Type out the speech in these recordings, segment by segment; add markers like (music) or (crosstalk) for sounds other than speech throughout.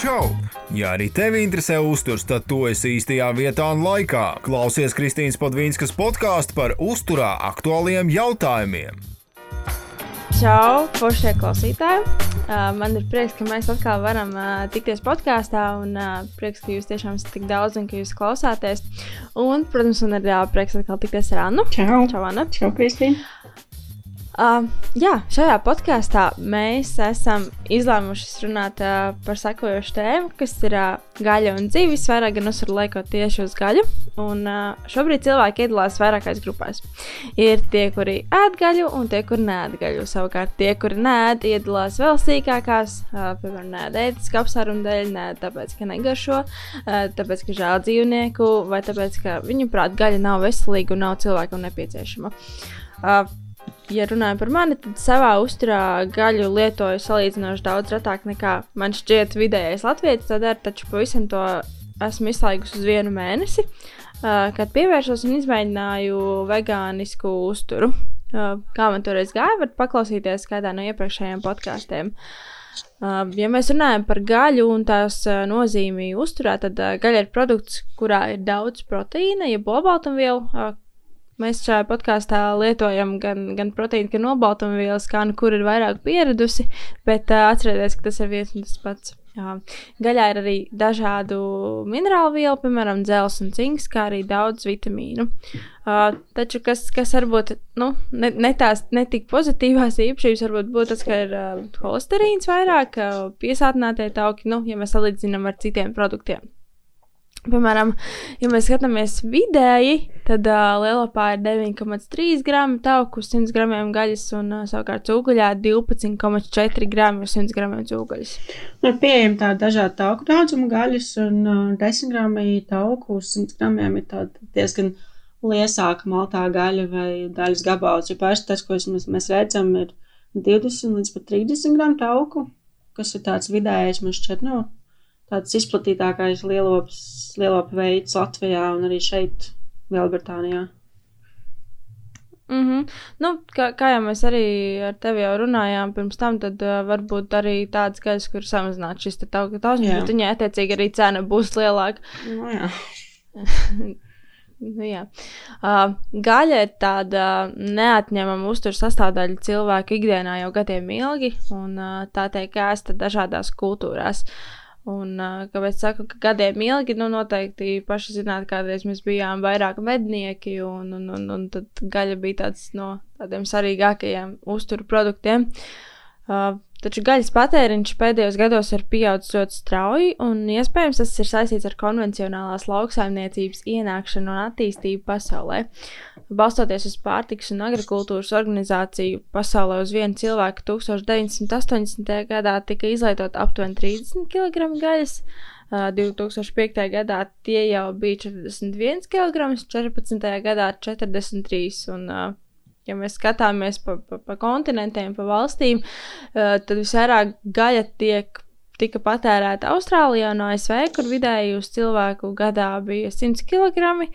Čau! Ja arī tevi interesē uzturs, tad tu esi īstajā vietā un laikā. Klausies Kristīnas Padvīnskas podkāstu par uzturā aktuāliem jautājumiem. Čau, foršie klausītāji! Uh, man ir prieks, ka mēs atkal varam uh, tikties podkāstā, un uh, prieks, ka jūs tiešām esat tik daudz un ka jūs klausāties. Un, protams, man ir prieks atkal tikties ar Annu. Čau! Čau, Anna! Čau, Kristīna! Uh, jā, šajā podkāstā mēs esam izlēmuši runāt uh, par sekojošu tēmu, kas ir uh, gaļa un dzīves. Vairāk gan uzsver liekot tieši uz gaļu. Un, uh, šobrīd cilvēki iedalās vairākās grupās. Ir tie, kuri ēd gaļu, un tie, kuri nēd gaļu. Savukārt, tie, kuri nēd, iedalās vēl sīkākās. Uh, piemēram, nēd ētisku apsvērumu dēļ, nēd tāpēc, ka negaršo, uh, tāpēc, ka žēl dzīvnieku, vai tāpēc, ka viņu prāt gaļa nav veselīga un nav cilvēkam nepieciešama. Uh, ja runājam par mani, tad savā uzturā gaļu lietoju salīdzinoši daudz retāk nekā man šķiet vidējais latvijas. Tad ar taču pavisam to esmu izslēgusi uz vienu mēnesi, kad pievērsos un izmēģināju vegānisku uzturu. Kā man toreiz gāja, varat paklausīties kādā no iepriekšējiem podkāstiem. Ja mēs runājam par gaļu un tās nozīmi uzturā, tad gaļa ir produkts, kurā ir daudz proteīna, jeb olbaltumvielu, uh, Mēs šajā podkāstā lietojam gan, gan proteīnu, gan nobaltumvielas, kā nu kur ir vairāk pieradusi, bet uh, atcerieties, ka tas ir viens un tas pats. Jā. Gaļā ir arī dažādu minerālu vielu, piemēram, dzelzs un cinks, kā arī daudz vitamīnu. Uh, taču, kas, kas varbūt nu, ne, ne tās netik pozitīvās īpašības, varbūt būtu tas, ka ir uh, holesterīns vairāk, uh, piesātinātie tauki, nu, ja mēs salīdzinām ar citiem produktiem. Piemēram, ja mēs skatāmies vidēji, tad uh, lielopā ir 9,3 gramu tauku uz 100 gramiem gaļas, un uh, savukārt cūgaļā 12,4 gramu uz 100 gramiem cūgaļas. Ir pieejama tāda dažāda tauku daudzuma gaļas, un uh, 10 gramu tauku uz 100 gramiem ir tāda diezgan liesāka maltā gaļa vai gaļas gabals. Jo paši tas, ko mēs, mēs redzam, ir 20 līdz pat 30 gramu tauku, kas ir tāds vidējais, man šķiet, nu, tāds izplatītākais lielops, lielopu veids Latvijā un arī šeit, Lielbritānijā. Mm -hmm. nu, kā, kā jau mēs arī ar tevi jau runājām pirms tam, tad uh, varbūt arī tādas gaļas, kur samazināt šis tauku tausmas, bet viņai attiecīgi arī cena būs lielāka. Nu, jā. (laughs) nu, jā. Uh, gaļa ir tāda neatņemama uzturs sastāvdaļa cilvēku ikdienā jau gadiem ilgi, un uh, tā tiek ēsta dažādās kultūrās. Uh, Un, kāpēc es saku, ka gadiem ilgi, nu, noteikti paši zināt, kādreiz mēs bijām vairāk mednieki, un, un, un, un tad gaļa bija tāds no tādiem svarīgākajiem uzturu produktiem. Uh, Taču gaļas patēriņš pēdējos gados ir pieaudzis ļoti strauji, un iespējams tas ir saistīts ar konvencionālās lauksaimniecības ienākšanu un attīstību pasaulē. Balstoties uz pārtikas un agrikultūras organizāciju, pasaulē uz vienu cilvēku 1980. gadā tika izlietot aptuveni 30 kg gaļas. 2005. gadā tie jau bija 41 kg, 14. gadā 43 kg ja mēs skatāmies pa, pa, pa kontinentiem, pa valstīm, uh, tad visvairāk gaļa tiek. Tika patērēta Austrālijā un ASV, kur vidēji uz cilvēku gadā bija 100 kg.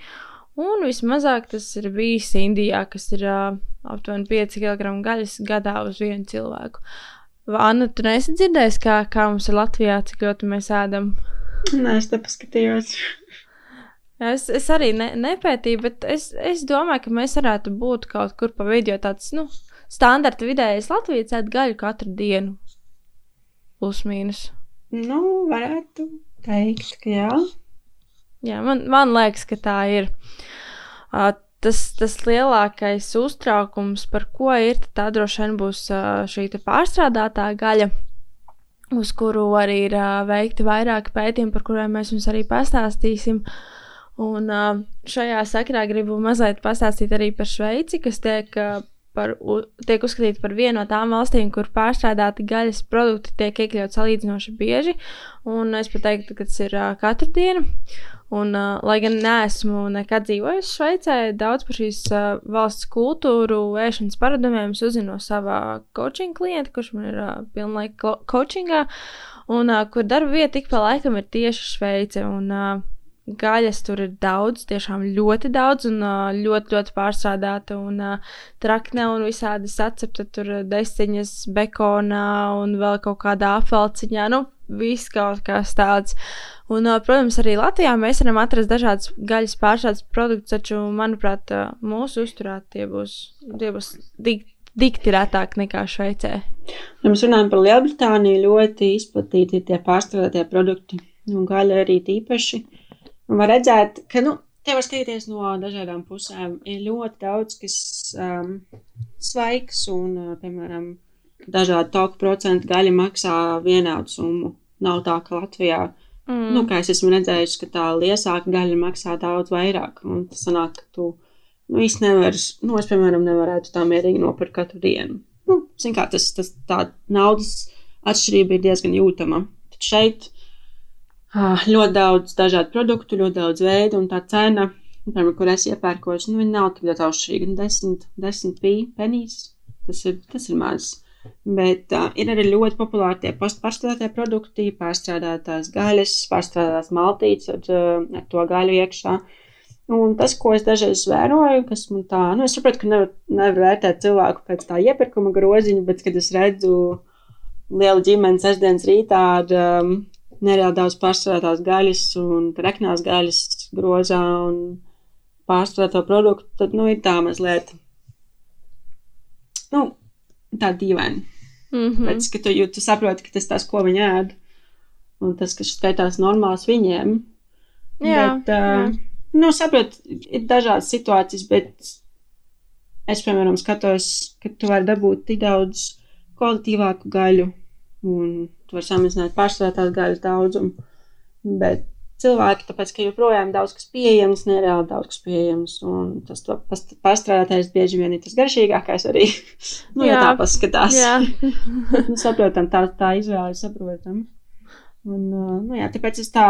Un vismazāk tas ir bijis Indijā, kas ir uh, aptuveni 5 kg gaļas gadā uz vienu cilvēku. Anna, tu neesi dzirdējis, kā, kā mums ir Latvijā, cik ļoti mēs ēdam? Nē, es te paskatījos. Es, es arī ne, nepētīju, bet es, es domāju, ka mēs varētu būt kaut kur pa vidu, jo tāds nu, standarta vidējais Latvijas ēd gaļu katru dienu. Plus mīnus. Nu, varētu teikt, ka jā. Jā, man, man liekas, ka tā ir. Uh, tas, tas lielākais uztraukums, par ko ir, tā droši vien būs uh, šī pārstrādātā gaļa, uz kuru arī ir uh, veikti vairāki pētījumi, par kuriem mēs jums arī pastāstīsim. Uh, Un šajā sakrā gribu mazliet pastāstīt arī par Šveici, kas tiek, par, tiek uzskatīta par vienu no tām valstīm, kur pārstrādāti gaļas produkti tiek iekļauti salīdzinoši bieži. Un es pat teiktu, ka tas ir katru dienu. Un, uh, lai gan neesmu nekad dzīvojis Šveicē, daudz par šīs uh, valsts kultūru, ēšanas paradumiem uzzinu savā coaching klienta, kurš man ir uh, pilnlaika coachingā, un uh, kur darba vieta ik pa laikam ir tieši Šveice. Un, uh, Gaļas tur ir daudz, tiešām ļoti daudz, un ļoti, ļoti pārstrādāta. Un trakne un visādi sacepta tur desiņas, bekonā un vēl kaut kādā apelciņā. Nu, viss kaut kas tāds. Un, uh, protams, arī Latvijā mēs varam atrast dažādas gaļas pārstrādes produktus, taču, manuprāt, uh, mūsu uzturā tie būs, tie būs tik, dikti retāk nekā Šveicē. Ja mēs runājam par Lielbritāniju, ļoti izplatīti tie pārstrādātie produkti, un gaļa arī tīpaši. Un var redzēt, ka, nu, Te var skatīties no dažādām pusēm. Ir ļoti daudz, kas um, svaigs un, uh, piemēram, dažādi toku procentu gaļa maksā vienādu summu. Nav tā, ka Latvijā, mm. nu, kā es esmu redzējis, ka tā liesāka gaļa maksā daudz vairāk. Un tas sanāk, ka tu nu, īsti nevari, nu, es, piemēram, nevarētu tā mierīgi nopirkt katru dienu. Nu, zin kā, tas, tas tā naudas atšķirība ir diezgan jūtama. Tad šeit ļoti daudz dažādu produktu, ļoti daudz veidu, un tā cena, piemēram, kur es iepērkos, nu, nav tik ļoti atšķirīga. 10, 10 penijas, tas ir, tas ir maz. Bet uh, ir arī ļoti populāri tie pārstrādātie produkti, pārstrādātās gaļas, pārstrādātās maltītes ar, ar to gaļu iekšā. Un tas, ko es dažreiz vēroju, kas man tā, nu, es saprotu, ka nevar, nevar vērtēt cilvēku pēc tā iepirkuma groziņa, bet, kad es redzu lielu ģimeni sestdienas rītā ar um, nereāli daudz pārstrādātās gaļas un reknās gaļas grozā un pārstrādāto produktu, tad, nu, ir tā mazliet, nu, tā dīvaini. Mm -hmm. Pēc, ka tu, jo, tu saproti, ka tas tas, ko viņi ēd, un tas, kas skaitās normāls viņiem. Jā. Bet, uh, jā. nu, saprot, ir dažādas situācijas, bet es, piemēram, skatos, ka tu vari dabūt tik daudz kvalitīvāku gaļu un tu vari samazināt pārstrādātās gaļas daudzumu. Bet cilvēki, tāpēc, ka joprojām daudz kas pieejams, nereāli daudz kas pieejams, un tas pārstrādātais bieži vien ir tas garšīgākais arī. (laughs) nu, jā, ja tā paskatās. Jā. (laughs) nu, saprotam, tā, tā izvēle ir saprotama. Un, uh, nu, jā, tāpēc es tā,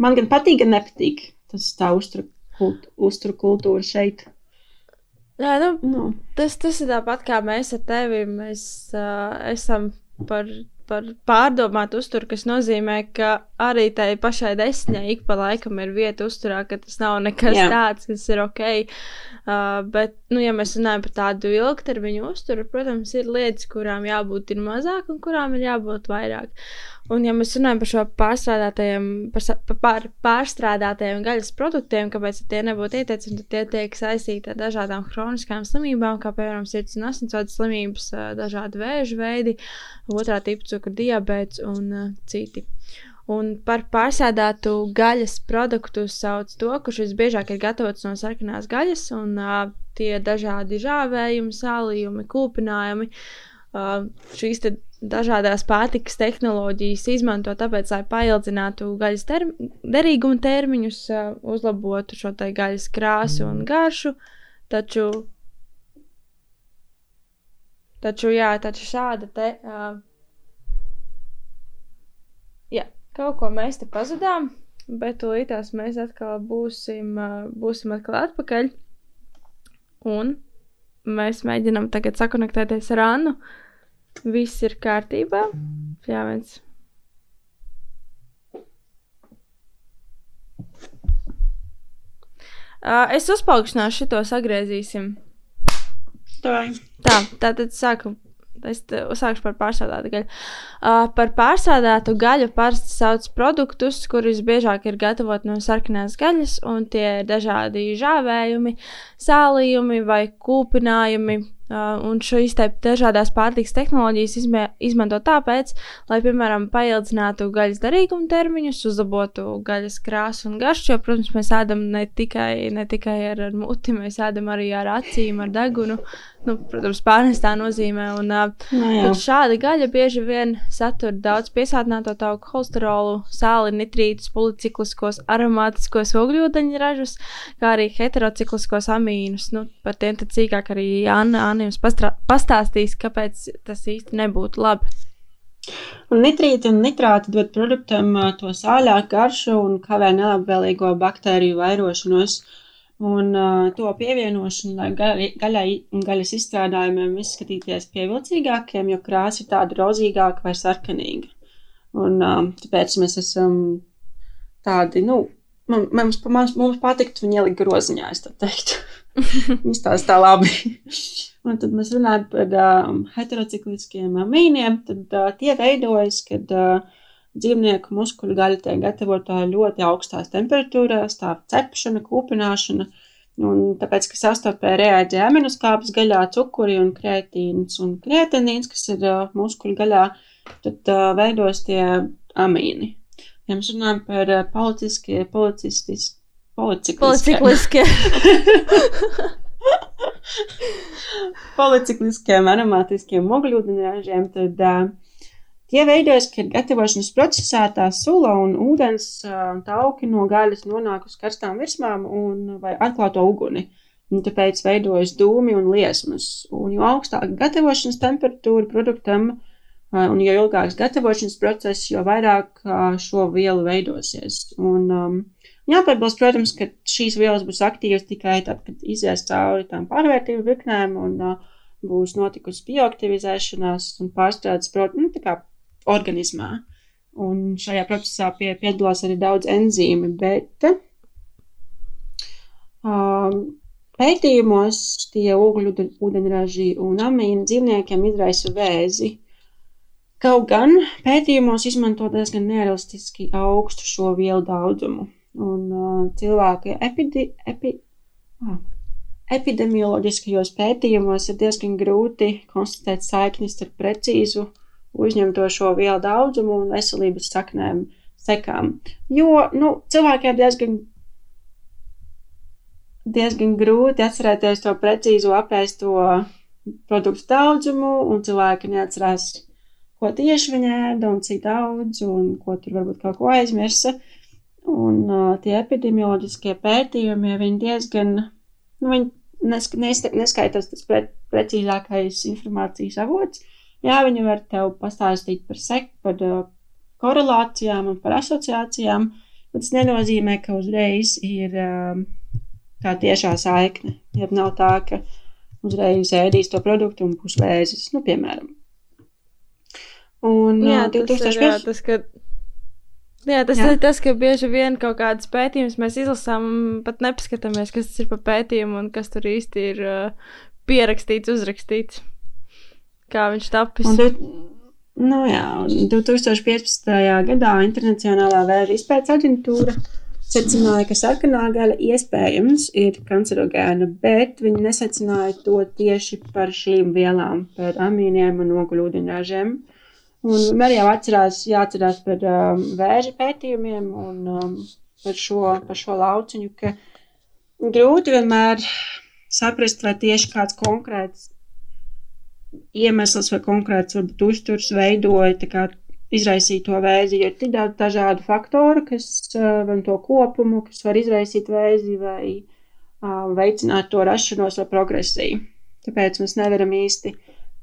man gan patīk, gan nepatīk tas tā uzturu, kult, uzturu kultūra šeit. Jā, nu, nu. Tas, tas ir tāpat kā mēs ar tevi. Mēs uh, esam par par pārdomātu uzturu, kas nozīmē, ka arī tai pašai desmitņai ik pa laikam ir vieta uzturā, ka tas nav nekas Jā. tāds, kas ir ok. Uh, bet, nu, ja mēs runājam par tādu ilgtermiņu uzturu, protams, ir lietas, kurām jābūt mazāk un kurām ir jābūt vairāk. Un, ja mēs runājam par šo pārstrādātajiem, par, par pārstrādātajiem gaļas produktiem, kāpēc tie nebūtu ieteicami, tad tie tiek saistīti ar dažādām chroniskām slimībām, kā piemēram sirds un asinsvadu slimības, dažādi vēža veidi, otrā tipa cukura diabetes un uh, citi. Un par pārsēdātu gaļas produktu sauc to, kurš visbiežāk ir gatavots no sarkanās gaļas, un uh, tie dažādi žāvējumi, sālījumi, kūpinājumi. Uh, šīs dažādas pārtikas tehnoloģijas izmanto tāpēc, lai paildzinātu gaļas term derīguma termiņus, uzlabotu šo gaļas krāsu un garšu. Taču, taču, jā, taču šāda te. Jā, kaut ko mēs te pazudām, bet tūlītās mēs atkal būsim, būsim atkal atpakaļ. Un mēs mēģinām tagad sakonektēties ar Annu. Uh, Viss ir kārtībā. Jā, viens. Uh, es uzpaukšināšu šo, sagriezīsim. Tā, tā tad sāku Es sākšu par pārsādātu gaļu. Uh, par pārsādātu gaļu parasti sauc produktus, kurus biežāk ir gatavot no sarkanās gaļas, un tie ir dažādi žāvējumi, sālījumi vai kūpinājumi. Uh, un šīs dažādas pārtikas tehnoloģijas izmē, izmanto tāpēc, lai, piemēram, paildzinātu gaļas derīguma termiņus, uzlabotu gaļas krāsu un garšu. Jo, protams, mēs ēdam ne tikai, ne tikai ar, ar muti, mēs ēdam arī ar acīm, ar degunu. Nu, protams, pārnestā nozīmē. Un, uh, no nu šāda gaļa bieži vien satur daudz piesātināto tauku holesterolu, sāli, nitrītus, policikliskos, aromātiskos ogļūdeņražus, kā arī heterocikliskos amīnus. Nu, par tiem tad cīkāk arī Anna, Anna jums pastāstīs, kāpēc tas īsti nebūtu labi. Un nitrīti un nitrāti dod produktam to sāļāku garšu un kavē nelabvēlīgo baktēriju vairošanos. Un uh, to pievienošanu, lai gaļai, gaļai un gaļas izstrādājumiem izskatīties pievilcīgākiem, jo krāsa ir tāda rozīgāka vai sarkanīga. Un uh, tāpēc mēs esam tādi, nu, mums, mums, mums patiktu viņi ielikt groziņā, es tā teiktu. (laughs) Viņš tās tā labi. Un tad mēs runājam par uh, heterocikliskiem amīniem, tad uh, tie veidojas, kad uh, dzīvnieku muskuļu gaļa tiek gatavota ļoti augstās temperatūrās, tā cepšana, kūpināšana. Un tāpēc, ka sastāvdaļā reaģē aminoskāpes gaļā, cukuri un krētīns un krētenīns, kas ir uh, muskuļu gaļā, tad uh, veidos tie amīni. Ja mēs runājam par uh, policiskie, policistiskie, policikliskie. (laughs) Policikliskie. (laughs) policikliskiem aromātiskiem ogļūdeņražiem, tad uh, tie veidojas, kad gatavošanas procesā tā sula un ūdens uh, tauki no gaļas nonāk uz karstām virsmām un vai atklāto uguni. Un tāpēc veidojas dūmi un liesmas. Un jo augstāka gatavošanas temperatūra produktam, uh, un jo ilgāks gatavošanas process, jo vairāk uh, šo vielu veidosies. Un, um, Jāpiebilst, protams, ka šīs vielas būs aktīvas tikai tad, kad izies cauri tām pārvērtību virknēm un uh, būs notikusi bioaktivizēšanās un pārstrādes nu, organismā. Un šajā procesā pie, piedalās arī daudz enzīmi, bet um, pētījumos tie ogļūdeņraži un amīni dzīvniekiem izraisa vēzi. Kaut gan pētījumos izmanto diezgan nerealistiski augstu šo vielu daudzumu un uh, cilvēku epidi, epi, ah, epidemioloģiskajos pētījumos ir diezgan grūti konstatēt saiknis ar precīzu uzņemto šo vielu daudzumu un veselības saknēm, sekām. Jo nu, cilvēkiem diezgan, diezgan grūti atcerēties to precīzo apēsto produktu daudzumu, un cilvēki neatcerās, ko tieši viņi ēda un cik daudz, un ko tur varbūt kaut ko aizmirsa. Uh, Un uh, tie epidemioloģiskie pētījumi, viņi diezgan, nu, viņi nesk nesk neskaitās tas pre precīzākais informācijas avots. Jā, viņi var tev pastāstīt par sek, par uh, korelācijām un par asociācijām, bet tas nenozīmē, ka uzreiz ir uh, tā tiešā saikne. Ja nav tā, ka uzreiz ēdīs to produktu un būs vēzis, nu, piemēram. Un, jā, uh, 2005... tas ir jā, tas, ka Jā, tas Jā. ir tas, ka bieži vien kaut kādas pētījumus mēs izlasām pat nepaskatāmies, kas tas ir par pētījumu un kas tur īsti ir uh, pierakstīts, uzrakstīts. Kā viņš tapis. Un, du, nu jā, 2015. gadā Internacionālā vēža izpētes aģentūra secināja, ka sarkanā gaļa iespējams ir kancerogēna, bet viņi nesecināja to tieši par šīm vielām, par amīniem un ogļūdeņražiem. Un vienmēr jau atcerās, jāatcerās par um, vēža pētījumiem un um, par, šo, par šo lauciņu, ka grūti vienmēr saprast, vai tieši kāds konkrēts iemesls vai konkrēts varbūt uzturs veidoja kā, izraisīt to vēzi, jo ir tik daudz dažādu faktoru, kas vai to kopumu, kas var izraisīt vēzi vai uh, veicināt to rašanos vai progresiju. Tāpēc mēs nevaram īsti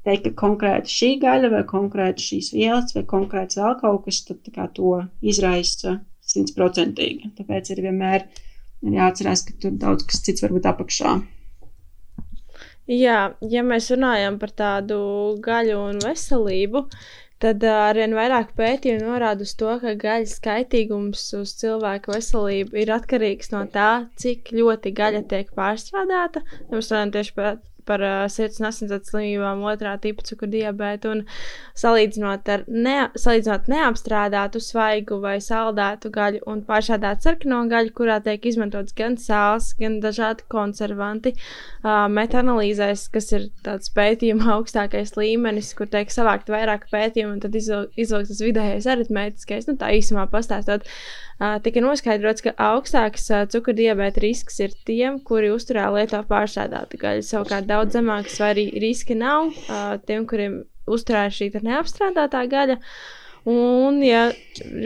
teikt, ka konkrēti šī gaļa vai konkrēti šīs vielas vai konkrēts vēl kaut kas, tad kā, to izraisa simtprocentīgi. Tāpēc ir vienmēr jāatcerās, ka tur daudz kas cits var būt apakšā. Jā, ja mēs runājam par tādu gaļu un veselību, tad arvien vairāk pētījumu norāda uz to, ka gaļas kaitīgums uz cilvēku veselību ir atkarīgs no tā, cik ļoti gaļa tiek pārstrādāta. Mēs runājam tieši par par uh, sirds un asinsvadu slimībām, otrā tipa cukurdiabētu. Un salīdzinot ar ne, salīdzinot neapstrādātu, svaigu vai saldētu gaļu un pāršādātu sarkano gaļu, kurā tiek izmantots gan sāls, gan dažādi konservanti, uh, metanalīzēs, kas ir tāds pētījuma augstākais līmenis, kur tiek savākt vairāk pētījumu un tad izvilkt tas vidējais aritmētiskais, nu tā īsumā pastāstot. Uh, tika noskaidrots, ka augstāks cukurdiabēta risks ir tiem, kuri uzturā lieto pārstrādātu gaļu. Savukārt daudz zemāks vai arī riski nav tiem, kuriem uzturā šī neapstrādātā gaļa. Un, ja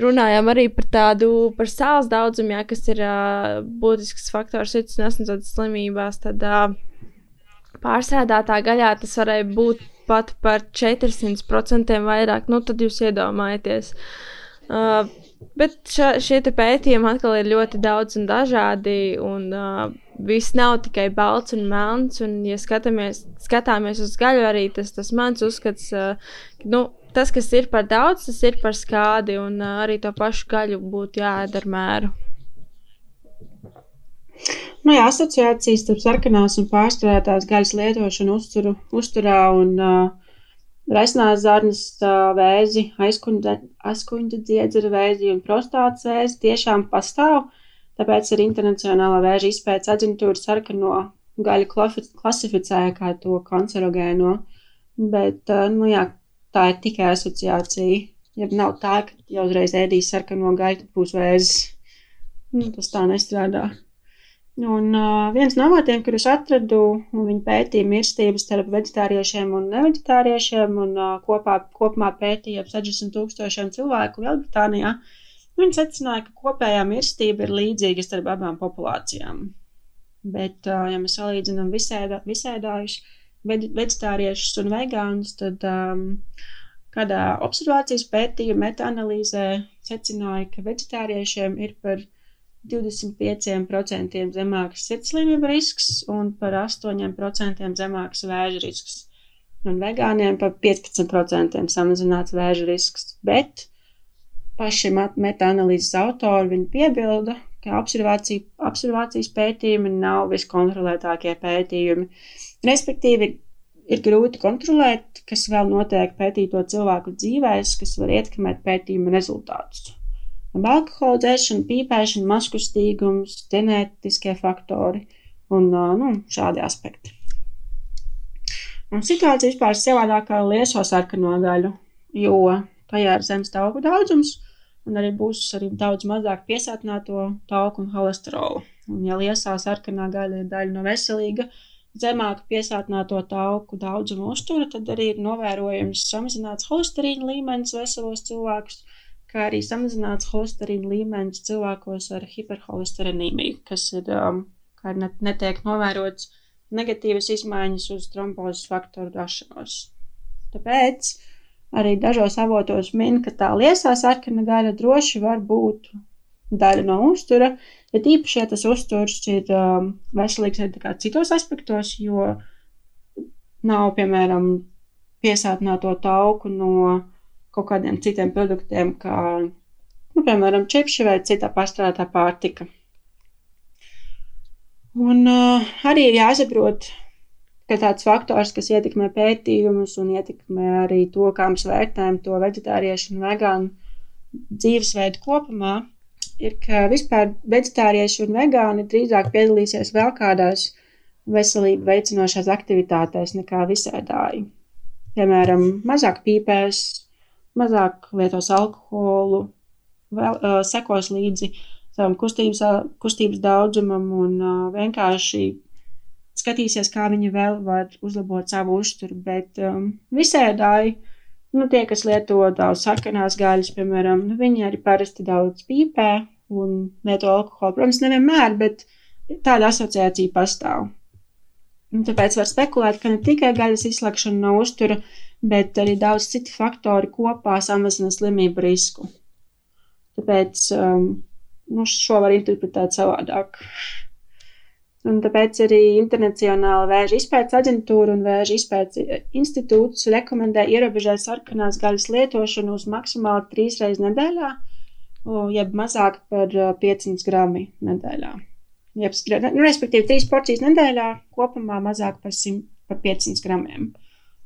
runājam arī par tādu par sāls daudzumu, jā, kas ir uh, būtisks faktors sirds un asinsvadu slimībās, tad uh, pārstrādātā gaļā tas varēja būt pat par 400% vairāk. Nu, tad jūs iedomājaties. Uh, Bet ša, šie pētījumi atkal ir ļoti daudz un dažādi. Un, uh, viss nav tikai balts un melns. Un, ja skatāmies, skatāmies uz gaļu, arī tas, tas mans uzskats, uh, nu, tas, kas ir par daudz, tas ir par skādi. Un uh, arī to pašu gaļu būtu jāēd ar mēru. Nu, jā, asociācijas starp sarkanās un pārstrādātās gaļas lietošanu uzturu, uzturā un uh, Resnās zarnas vēzi, aizkuņģa dziedzera vēzi un prostātas vēzi tiešām pastāv. Tāpēc arī Internacionālā vēža izpētes aģentūra sarkano gaļu klasificēja kā to kancerogēno. Bet, nu jā, tā ir tikai asociācija. Ja nav tā, ka jau uzreiz ēdīs sarkano gaļu, tad būs vēzis. Nu, tas tā nestrādā. Un uh, viens no avotiem, kurus atradu, un viņi pētīja mirstību starp vegetāriešiem un nevegetāriešiem, un uh, kopā, kopumā pētīja ap 60 tūkstošiem cilvēku Lielbritānijā, viņi secināja, ka kopējā mirstība ir līdzīga starp abām populācijām. Bet, uh, ja mēs salīdzinām visēdā, visēdājušus, vegetāriešus un vegānus, tad um, kādā observācijas pētījuma metaanalīzē secināja, ka vegetāriešiem ir par 25% zemāks sirdslimību risks un par 8% zemāks vēža risks. Un vegāniem par 15% samazināts vēža risks. Bet paši metaanalīzes autori piebilda, ka observācija, observācijas pētījumi nav viskontrolētākie pētījumi. Respektīvi, ir grūti kontrolēt, kas vēl notiek pētīto cilvēku dzīvēs, kas var ietekmēt pētījumu rezultātus alkohola dzēršana, pīpēšana, maskustīgums, ģenētiskie faktori un nu, šādi aspekti. Un situācija vispār ir savādākā lieso sarkano gaļu, jo tajā ir zemes tauku daudzums, un arī būs arī daudz mazāk piesātināto tauku un holesterolu. Un, ja liesā sarkanā gaļa ir daļa no veselīga, zemāka piesātināto tauku daudzuma uztura, tad arī ir novērojams samazināts holesterīna līmenis veselos cilvēkus kā arī samazināts holesterīna līmenis cilvēkos ar hiperholesterinīmiju, kas ir, um, kā ir net, netiek novērots negatīvas izmaiņas uz trombozes faktoru rašanos. Tāpēc arī dažos avotos min, ka tā liesā sarkana gaļa droši var būt daļa no uztura, bet īpaši, ja tas uzturs ir um, veselīgs arī citos aspektos, jo nav, piemēram, piesātināto tauku no kaut kādiem citiem produktiem, kā, nu, piemēram, čipši vai cita pārstrādātā pārtika. Un uh, arī ir jāsaprot, ka tāds faktors, kas ietekmē pētījumus un ietekmē arī to, kā mēs vērtējam to vegetāriešu un vegānu dzīvesveidu kopumā, ir, ka vispār vegetārieši un vegāni drīzāk piedalīsies vēl kādās veselību veicinošās aktivitātēs nekā visēdāji. Piemēram, mazāk pīpēs, mazāk lietos alkoholu, vēl, uh, sekos līdzi savam kustības, kustības daudzumam un uh, vienkārši skatīsies, kā viņi vēl var uzlabot savu uzturu. Bet um, visēdāji, nu, tie, kas lieto daudz sarkanās gaļas, piemēram, nu, viņi arī parasti daudz pīpē un lieto alkoholu. Protams, nevienmēr, bet tāda asociācija pastāv. Un tāpēc var spekulēt, ka ne tikai gaļas izslēgšana no uztura, bet arī daudz citu faktori kopā samazina slimību risku. Tāpēc um, nu, šo var interpretēt savādāk. Un tāpēc arī Internacionāla vēža izpētes aģentūra un vēža izpētes institūts rekomendē ierobežot sarkanās gaļas lietošanu uz maksimāli trīs reizes nedēļā, jeb mazāk par 500 uh, gramu nedēļā. Jeb, nu, respektīvi, trīs porcijas nedēļā kopumā mazāk par, 100, par 500 gramiem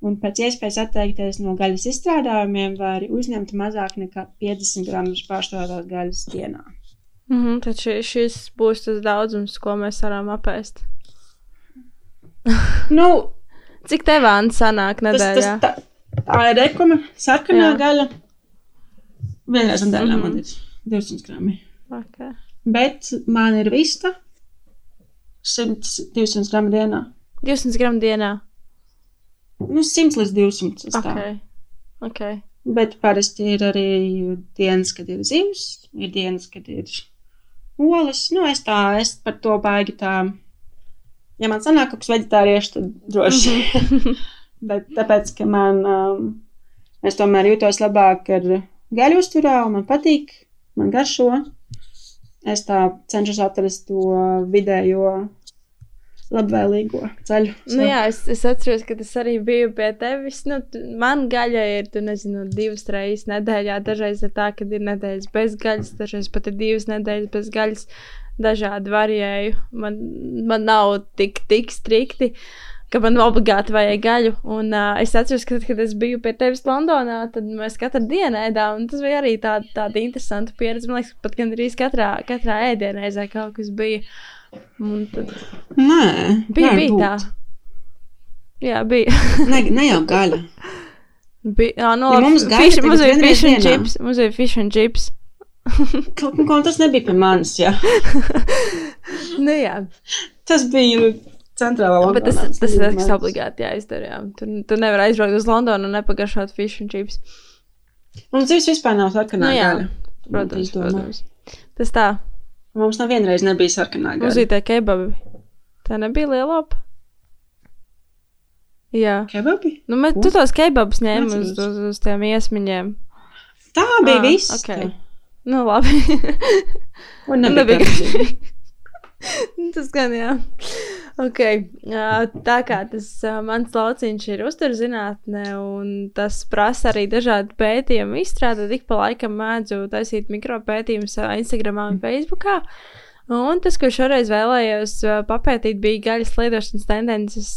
un pēc iespējas atteikties no gaļas izstrādājumiem, vai arī uzņemt mazāk nekā 50 gramus pārstrādātās gaļas dienā. Mm -hmm, tad šis, šis būs tas daudzums, ko mēs varam apēst. (laughs) nu, Cik tev vāns sanāk nedēļā? Tas, tas, tā, tā ir rekuma, sarkanā Jā. gaļa. Vienreiz nedēļā mm -hmm. man ir 200 grami. Okay. Bet man ir vista 100, 200 gramu dienā. 200 gramu dienā? nu, 100 līdz 200. Okay. Okay. Bet parasti ir arī dienas, kad ir zivs, ir dienas, kad ir olas. Nu, es tā, es par to baigi tā. Ja man sanāk kaut kas veģetārieši, tad droši. Mm -hmm. (laughs) (laughs) Bet tāpēc, ka man, um, es tomēr jūtos labāk ar gaļu uzturā, un man patīk, man garšo. Es tā cenšos atrast to vidējo labvēlīgo ceļu. Nu, jā, es, es atceros, ka tas arī bija pie tevis. Nu, man gaļa ir, tu nezinu, divas reizes nedēļā. Dažreiz ir tā, ka ir nedēļas bez gaļas, dažreiz pat ir divas nedēļas bez gaļas. Dažādi varēju. Man, man nav tik, tik strikti. Ka man obligāti vajag gaļu. Un uh, es atceros, ka, kad es biju pie tevis Londonā, tad mēs katru dienu ēdām. Tas bija arī tāda, tāda interesanta pieredze. Man liekas, pat gandrīz katrā, katrā ēdienreizē kaut kas bija. Un tad Nē, bija, bija būt. tā. Jā, bija. Ne, ne jau gaļa. (laughs) bija jā, no, Ja mums gaļa fish, mums bija fish and dienā. chips. Mums bija fish and chips. (laughs) Kaut kā tas nebija pie manis. Jā. (laughs) nu, jā, Tas bija centrālā bet tas, Londonā, tas ir kas obligāti jāizdara. Jā. Tu, tu nevari aizbraukt uz Londonu un nepagašot fish and chips. Mums dzīves vispār nav sarkanā Nu, jā. gaļa. Protams, protams. Tas tā. Mums nav vienreiz nebija sarkanā gaļa. tie kebabi. Tā nebija lielāpa. Jā. Kebabi? Nu, mēs, tu tos kebabus ņēmi uz, uz, uz tiem iesmiņiem. Tā bija Ah, viss. ok. tā. Nu, labi. Un (laughs) (laughs) Nu, nebija nebija garšīgi. tas gan jā. Okay. Tā kā tas mans lauciņš ir uzturzinātne, un tas prasa arī dažādu pētījumu izstrādāt, ik pa laikam mēdzu taisīt mikropētījumus Instagram un Facebook. Un tas, ko šoreiz vēlējos papētīt, bija gaļas lietošanas tendences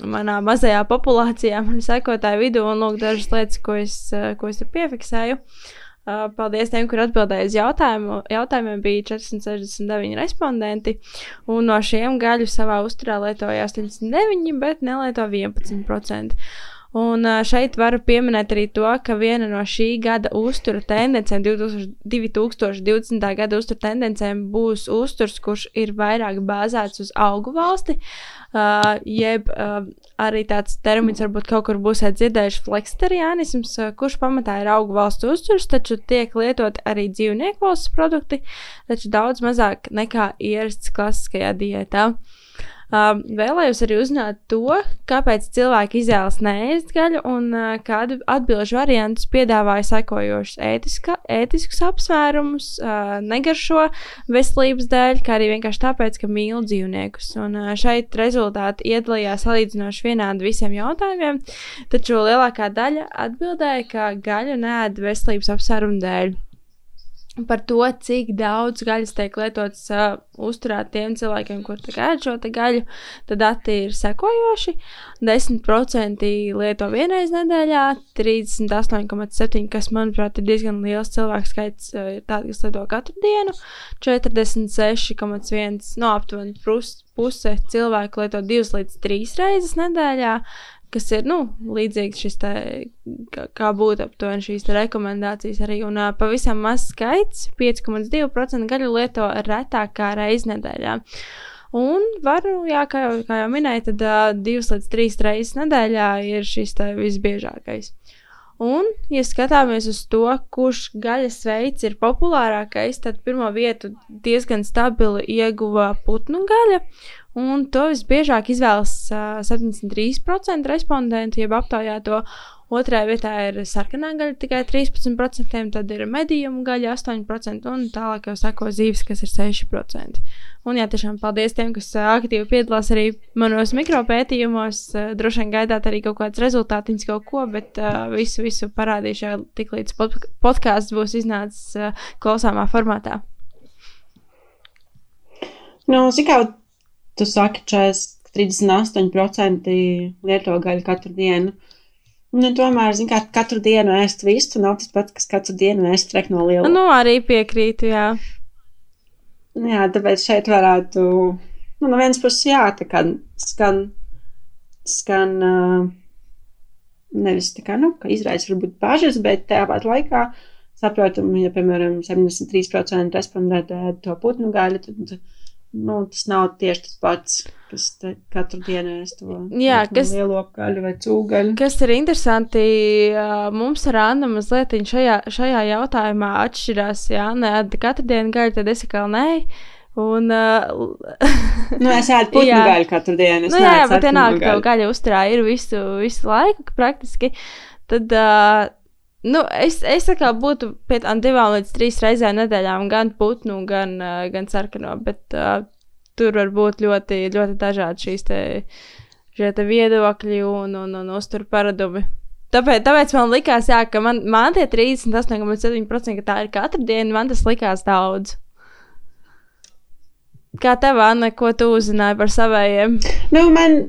manā mazajā populācijā, manu sekotāju vidū, un lūk, dažas lietas, ko es, ko es tur piefiksēju. Uh, Paldies tiem, kur atbildēja uz jautājumu. Jautājumiem bija 469 respondenti, un no šiem gaļu savā uzturā lietoja 89, bet nelieto 11%. Un šeit varu pieminēt arī to, ka viena no šī gada uztura tendencēm, 2000 2020. gada uztura tendencēm, būs uzturs, kurš ir vairāk bāzēts uz augu valsti. Uh, jeb uh, arī tāds termins, varbūt kaut kur būsiet dzirdējuši, fleksitarianisms, uh, kurš pamatā ir augu valstu uzturs, taču tiek lietot arī dzīvnieku valsts produkti, taču daudz mazāk nekā ierasts klasiskajā diētā. Uh, vēlējos arī uzzināt to, kāpēc cilvēki izvēlas neēst gaļu, un uh, kādu atbildžu variantus piedāvāja sekojošus ētiskus apsvērumus, uh, negaršo veselības dēļ, kā arī vienkārši tāpēc, ka mīl dzīvniekus. Un uh, šeit rezultāti iedalījās salīdzinoši vienādi visiem jautājumiem, taču lielākā daļa atbildēja, ka gaļu nēd veselības apsvērumu dēļ. Par to, cik daudz gaļas tiek lietots uh, uzturēt tiem cilvēkiem, kuriem ēd šo gaļu, tad dati ir sekojoši. 10% lieto vienreiz nedēļā, 38,7%, kas, manuprāt, ir diezgan liels cilvēku skaits, uh, ir tādi, kas lieto katru dienu, 46,1% no aptuveni pus- puse cilvēku lieto 2 līdz 3 reizes nedēļā, kas ir nu, līdzīgs šis te, kā, kā būtu aptuveni šīs rekomendācijas arī. Un uh, pavisam mazs skaits, 5,2% gaļu lieto retāk kā reizi nedēļā. Un varu, jā, kā jau, kā jau minēju, tad uh, divas līdz trīs reizes nedēļā ir šis te visbiežākais. Un, ja skatāmies uz to, kurš gaļas veids ir populārākais, tad pirmo vietu diezgan stabili ieguva putnu gaļa. Un to visbiežāk izvēlas uh, 73% respondentu, jeb aptaujāto. Otrajā vietā ir sarkanā gaļa, tikai 13%, tad ir medījuma gaļa 8%, un tālāk jau sako zīves, kas ir 6%. Un, jā, tiešām paldies tiem, kas aktīvi piedalās arī manos mikropētījumos. Droši vien gaidāt arī kaut kāds rezultātiņš, kaut ko, bet uh, visu, visu parādīšu jau tik līdz pod podkāsts būs iznācis uh, klausāmā formātā. Nu, zini, kā tu saki, 40, 38% lieto gaļu katru dienu. Nu, tomēr, zini, kā katru dienu ēst vistu, nav tas pats, kas katru dienu ēst trek no liela. Nu, arī piekrītu, jā. Jā, tāpēc šeit varētu, nu, no vienas puses, jā, tā kā skan, skan uh, nevis tā kā, nu, ka izraisa varbūt bažas, bet tāpat laikā saprotam, ja, piemēram, 73% respondētā ēd to putnu gaļu, tad, nu, tas nav tieši tas pats, kas katru dienu ēst to Jā, kas- lielo gaļu vai cūgaļu. Kas ir interesanti, mums ar Annu mazliet šajā, šajā jautājumā atšķirās. Jā, nē, katru dienu gaļu, tad es atkal nē. Un, uh, Nu, es ēdu (laughs) Jā. gaļu katru dienu. es nu, jā, jā, bet vienalga, ka gaļa uzturā ir visu, visu laiku praktiski. Tad, uh, nu, es, es kā būtu pie tām divām līdz trīs reizēm nedēļām, gan putnu, gan, gan sarkano, bet uh, tur var būt ļoti, ļoti dažādi šīs te, šie te viedokļi un, un, un uzturu paradumi. Tāpēc, tāpēc man likās, jā, ka man, man tie 38,7% ka tā ir katru dienu, man tas likās daudz. Kā tev, Anna, ko tu uzzināji par saviem? Nu, man,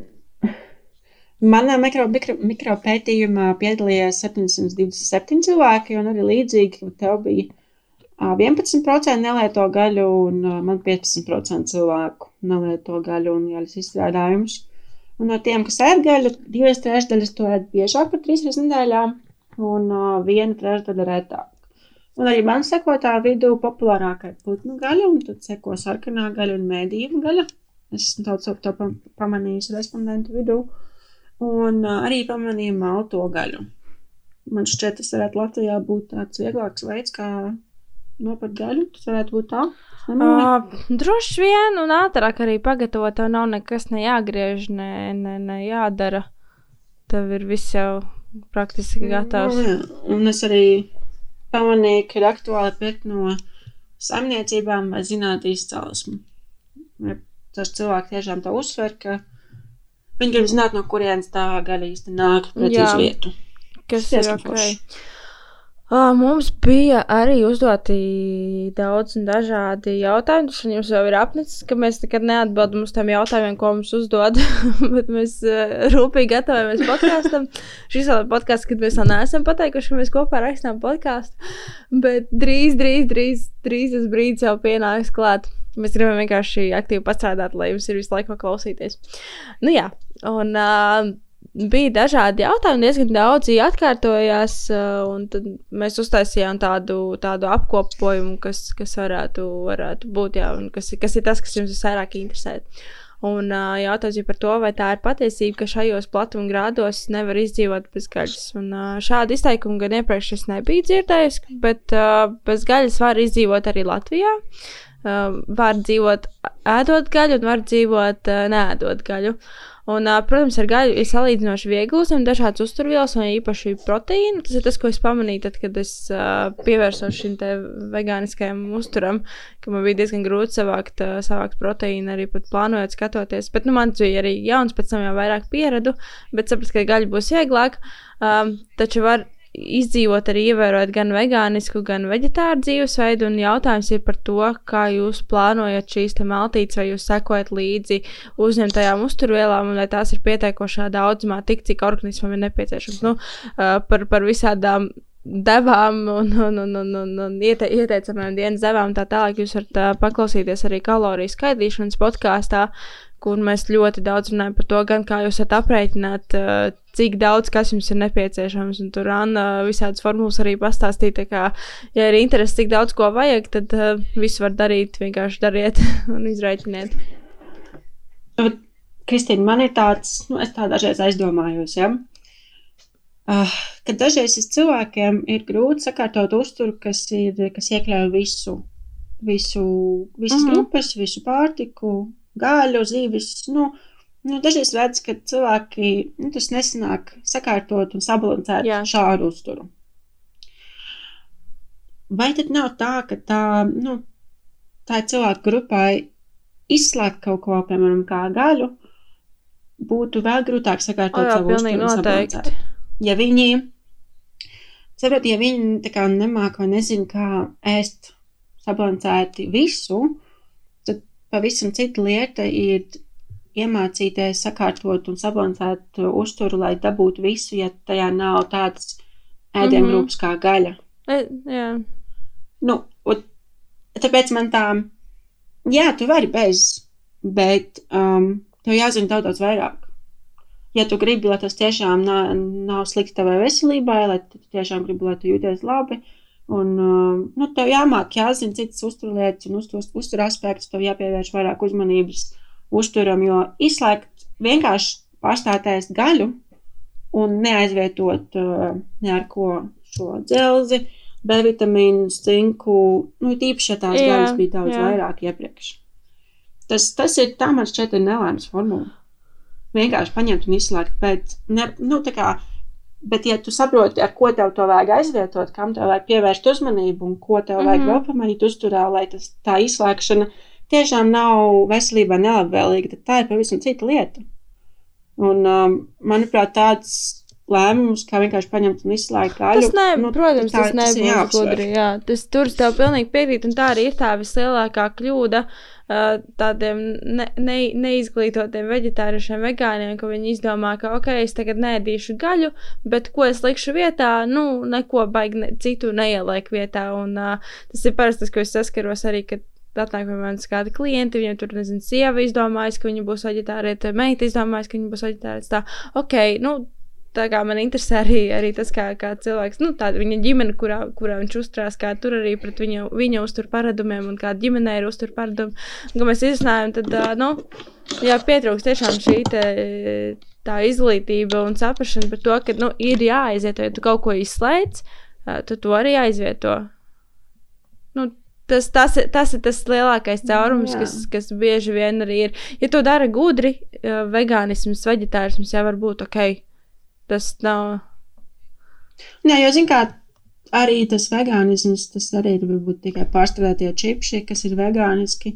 Manā mikro, mikro, mikro pētījumā piedalījās 727 cilvēki, un arī līdzīgi tev bija 11% nelieto gaļu, un man 15% cilvēku nelieto gaļu un gaļas izstrādājumus. Un no tiem, kas ēd gaļu, divas trešdaļas to ēd biežāk par trīs reizes nedēļā, un viena trešdaļa retāk. Un arī man sekotāju vidū populārākā ir putnu gaļa, un tad seko sarkanā gaļa un mēdīņu gaļa. Es esmu daudz to pamanījis respondentu vidū. Uh, un arī pamanīju malto gaļu. Man šķiet, tas varētu Latvijā būt tāds vieglāks veids, kā nopirkt gaļu. Tas varētu būt tā. Uh, droši vien, un ātrāk arī pagatavot, tev nav nekas ne jāgriež, ne, ne, ne jādara. Tev ir viss jau praktiski gatavs. Nu, jā. Un es arī pamanīju, ka ir aktuāli pirkt no saimniecībām vai zināt izcelsmi. Tas cilvēks tiešām tā uzsver, ka Viņi grib zināt, no kurienes tā gaļa īsti nāk, precīzi vietu. Kas ir ok. Uh, mums bija arī uzdoti daudz un dažādi jautājumi. Tas jums jau ir apnicis, ka mēs nekad neatbildam uz tiem jautājumiem, ko mums uzdod. (laughs) Bet mēs rūpīgi gatavojamies podkāstam. Šis ir podkāsts, kad mēs vēl neesam pateikuši, ka mēs kopā rakstām podkāstu. Bet drīz, drīz, drīz, drīz tas brīdis jau pienāks klāt. Mēs gribam vienkārši aktīvi pastrādāt, lai jums ir visu laiku klausīties. Nu jā, Un uh, bija dažādi jautājumi, diezgan daudzi atkārtojās, uh, un tad mēs uztaisījām tādu, tādu apkopojumu, kas, kas varētu, varētu būt, jā, un kas, kas ir tas, kas jums visvairāk interesē. Un uh, jautājums ir par to, vai tā ir patiesība, ka šajos platuma grādos nevar izdzīvot bez gaļas. Un, uh, šādu izteikumu gan iepriekš es nebiju dzirdējis, bet uh, bez gaļas var izdzīvot arī Latvijā. Uh, var dzīvot ēdot gaļu, un var dzīvot uh, neēdot gaļu. Uh, Un, protams, ar gaļu ir salīdzinoši viegli uzņemt dažādas uzturvielas, un īpaši proteīnu. Tas ir tas, ko es pamanīju, tad, kad es uh, pievērsos šim vegāniskajam uzturam, ka man bija diezgan grūti savākt, uh, savākt proteīnu, arī pat plānojot, skatoties. Bet nu, man tas bija arī jauns, pēc tam jau vairāk pieradu, bet sapratu, ka gaļa būs vieglāk. Um, taču var izdzīvot arī ievērojot gan vegānisku, gan vegetāru dzīvesveidu. Un jautājums ir par to, kā jūs plānojat šīs maltītes, vai jūs sekojat līdzi uzņemtajām uzturvielām, un vai tās ir pietiekošā daudzumā, tik cik organismam ir nepieciešams. Nu, par, par visādām devām un, un, un, un, un, un iete, ieteicamajām dienas devām. Tā tālāk jūs varat paklausīties arī kaloriju skaitīšanas podkāstā, kur mēs ļoti daudz runājam par to, gan kā jūs varat aprēķināt, uh, cik daudz kas jums ir nepieciešams. Un tur Anna visādas formulas arī pastāstīja. Tā kā, ja ir interesi, cik daudz ko vajag, tad uh, viss var darīt, vienkārši dariet (laughs) un izrēķiniet. Kristīna, man ir tāds, nu, es tā dažreiz aizdomājos, ja? Uh, ka dažreiz cilvēkiem ir grūti sakārtot uzturu, kas, ir, kas iekļauj visu, visu, visas mm -hmm. grupas, visu pārtiku, gaļu, zīves. Nu, nu, dažreiz redz, ka cilvēki nu, tas nesanāk sakārtot un sabalansēt Jā. šādu uzturu. Vai tad nav tā, ka tā, nu, tā cilvēku grupai izslēgt kaut ko, piemēram, kā gaļu, būtu vēl grūtāk sakārtot o, jā, savu uzturu un sabalansēt? Ja viņi, saprot, ja viņi nemāk vai nezin, kā ēst sabalansēti visu, Pavisam cita lieta ir iemācīties sakārtot un sabalansēt uzturu, lai dabūtu visu, ja tajā nav tādas ēdienu mm -hmm. kā gaļa. E, jā. Nu, un, tāpēc man tā, jā, tu vari bez, bet um, tev jāzina daudz, daudz vairāk. Ja tu gribi, lai tas tiešām nav, nav slikti tavai veselībai, lai tu tiešām gribi, lai tu jūties labi, uh, Un, uh, nu, tev jāmāk, jāzina citas uzturlietas un uztur, uztur aspektus, tev jāpievērš vairāk uzmanības uzturam, jo izslēgt vienkārši pārstātēs gaļu un neaizvietot uh, ne ar ko šo dzelzi, B vitamīnu, cinku, nu, tīpaši, ja tās jā, gaļas bija daudz jā. vairāk iepriekš. Tas, tas ir tā, man šķiet, ir nelēmas formula. Vienkārši paņemt un izslēgt, bet, ne, nu, tā kā Bet, ja tu saproti, ar ko tev to vajag aizvietot, kam tev vajag pievērst uzmanību un ko tev vajag mm -hmm. vēl pamanīt uzturā, lai tas, tā izslēgšana tiešām nav veselībai nelabvēlīga, tad tā ir pavisam cita lieta. Un, um, manuprāt, tāds lēmumus, kā vienkārši paņemt un izslēgt gaļu. Tas ne, nu, protams, tā- tas nebūs jāapsver. gudri. Jā. Tas tur tev pilnīgi piekrītu, un tā arī ir tā vislielākā kļūda uh, tādiem ne, ne, neizglītotiem vegetāriešiem, vegāniem, ka viņi izdomā, ka ok, es tagad nēdīšu gaļu, bet ko es likšu vietā, nu, neko baigi ne, citu neielieku vietā. Un, uh, tas ir parasti tas, ko es saskaros arī, kad atnāk pie manis kādi klienti, viņiem tur, nezinu, sieva izdomājas, ka viņa būs veģetārieta, meita izdomājas, ka viņa būs veģetārieta. Tā, ok, nu, tā kā man interesē arī, arī tas, kā, kā cilvēks, nu, tāda viņa ģimene, kurā, kurā viņš uzturās, kā tur arī pret viņa, viņa uztur paradumiem un kāda ģimenē ir uztur paradumi. Un, Kad mēs izrunājam, tad, nu, jā, pietrūks tiešām šī te, tā izglītība un saprašana par to, ka, nu, ir jāaizvieto, ja tu kaut ko izslēdz, tad to arī aizvieto. Nu, Tas, tas, tas ir tas lielākais caurums, Jā. kas, kas bieži vien arī ir. Ja to dara gudri, vegānisms, veģetārisms jau var būt ok. Tas nav. Jā, jo, zin kā, arī tas vegānisms, tas arī ir varbūt tikai pārstrādātie čipši, kas ir vegāniski.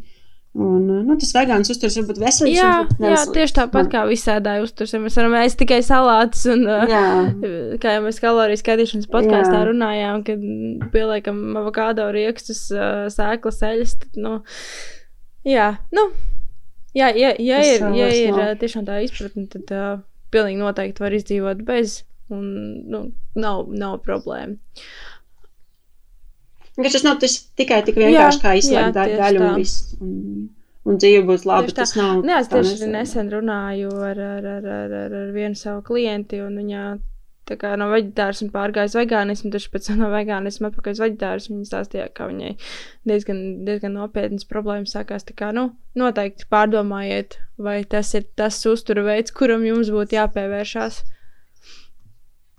Un, nu, tas vegāns uzturs varbūt veselīgs. Jā, varbūt jā tieši tāpat kā visādāji uztursim. Mēs varam ēst tikai salātus un Jā, (laughs) Kā jau mēs kaloriju skaitīšanas podkāstā Jā. runājām, kad pieliekam avokado riekstus, sēklas, eļļas. tad, Nu, jā, nu, jā, ja, ja Tas, ir, ja ir tiešām tā izpratne, tad uh, pilnīgi noteikti var izdzīvot bez. Un, nu, nav, nav problēma. Tas nav tas tikai tik vienkārši Jā, kā jā, izslēgt da- tieši gaļu tā. un viss. Un, un dzīve būs laba. Tas nav. Jā, es tieši nesen runāju ar, ar, ar, ar, ar, ar vienu savu klienti, un viņa tā kā no veģetārisma pārgāja uz vegānismu, taču pēc tam no vegānisma atpakaļ uz veģetārismu. Viņa stāstīja, ka viņai diezgan, diezgan nopietnas problēmas sākās. Tā kā, nu, noteikti pārdomājiet, vai tas ir tas uztura veids, kuram jums būtu jāpievēršās.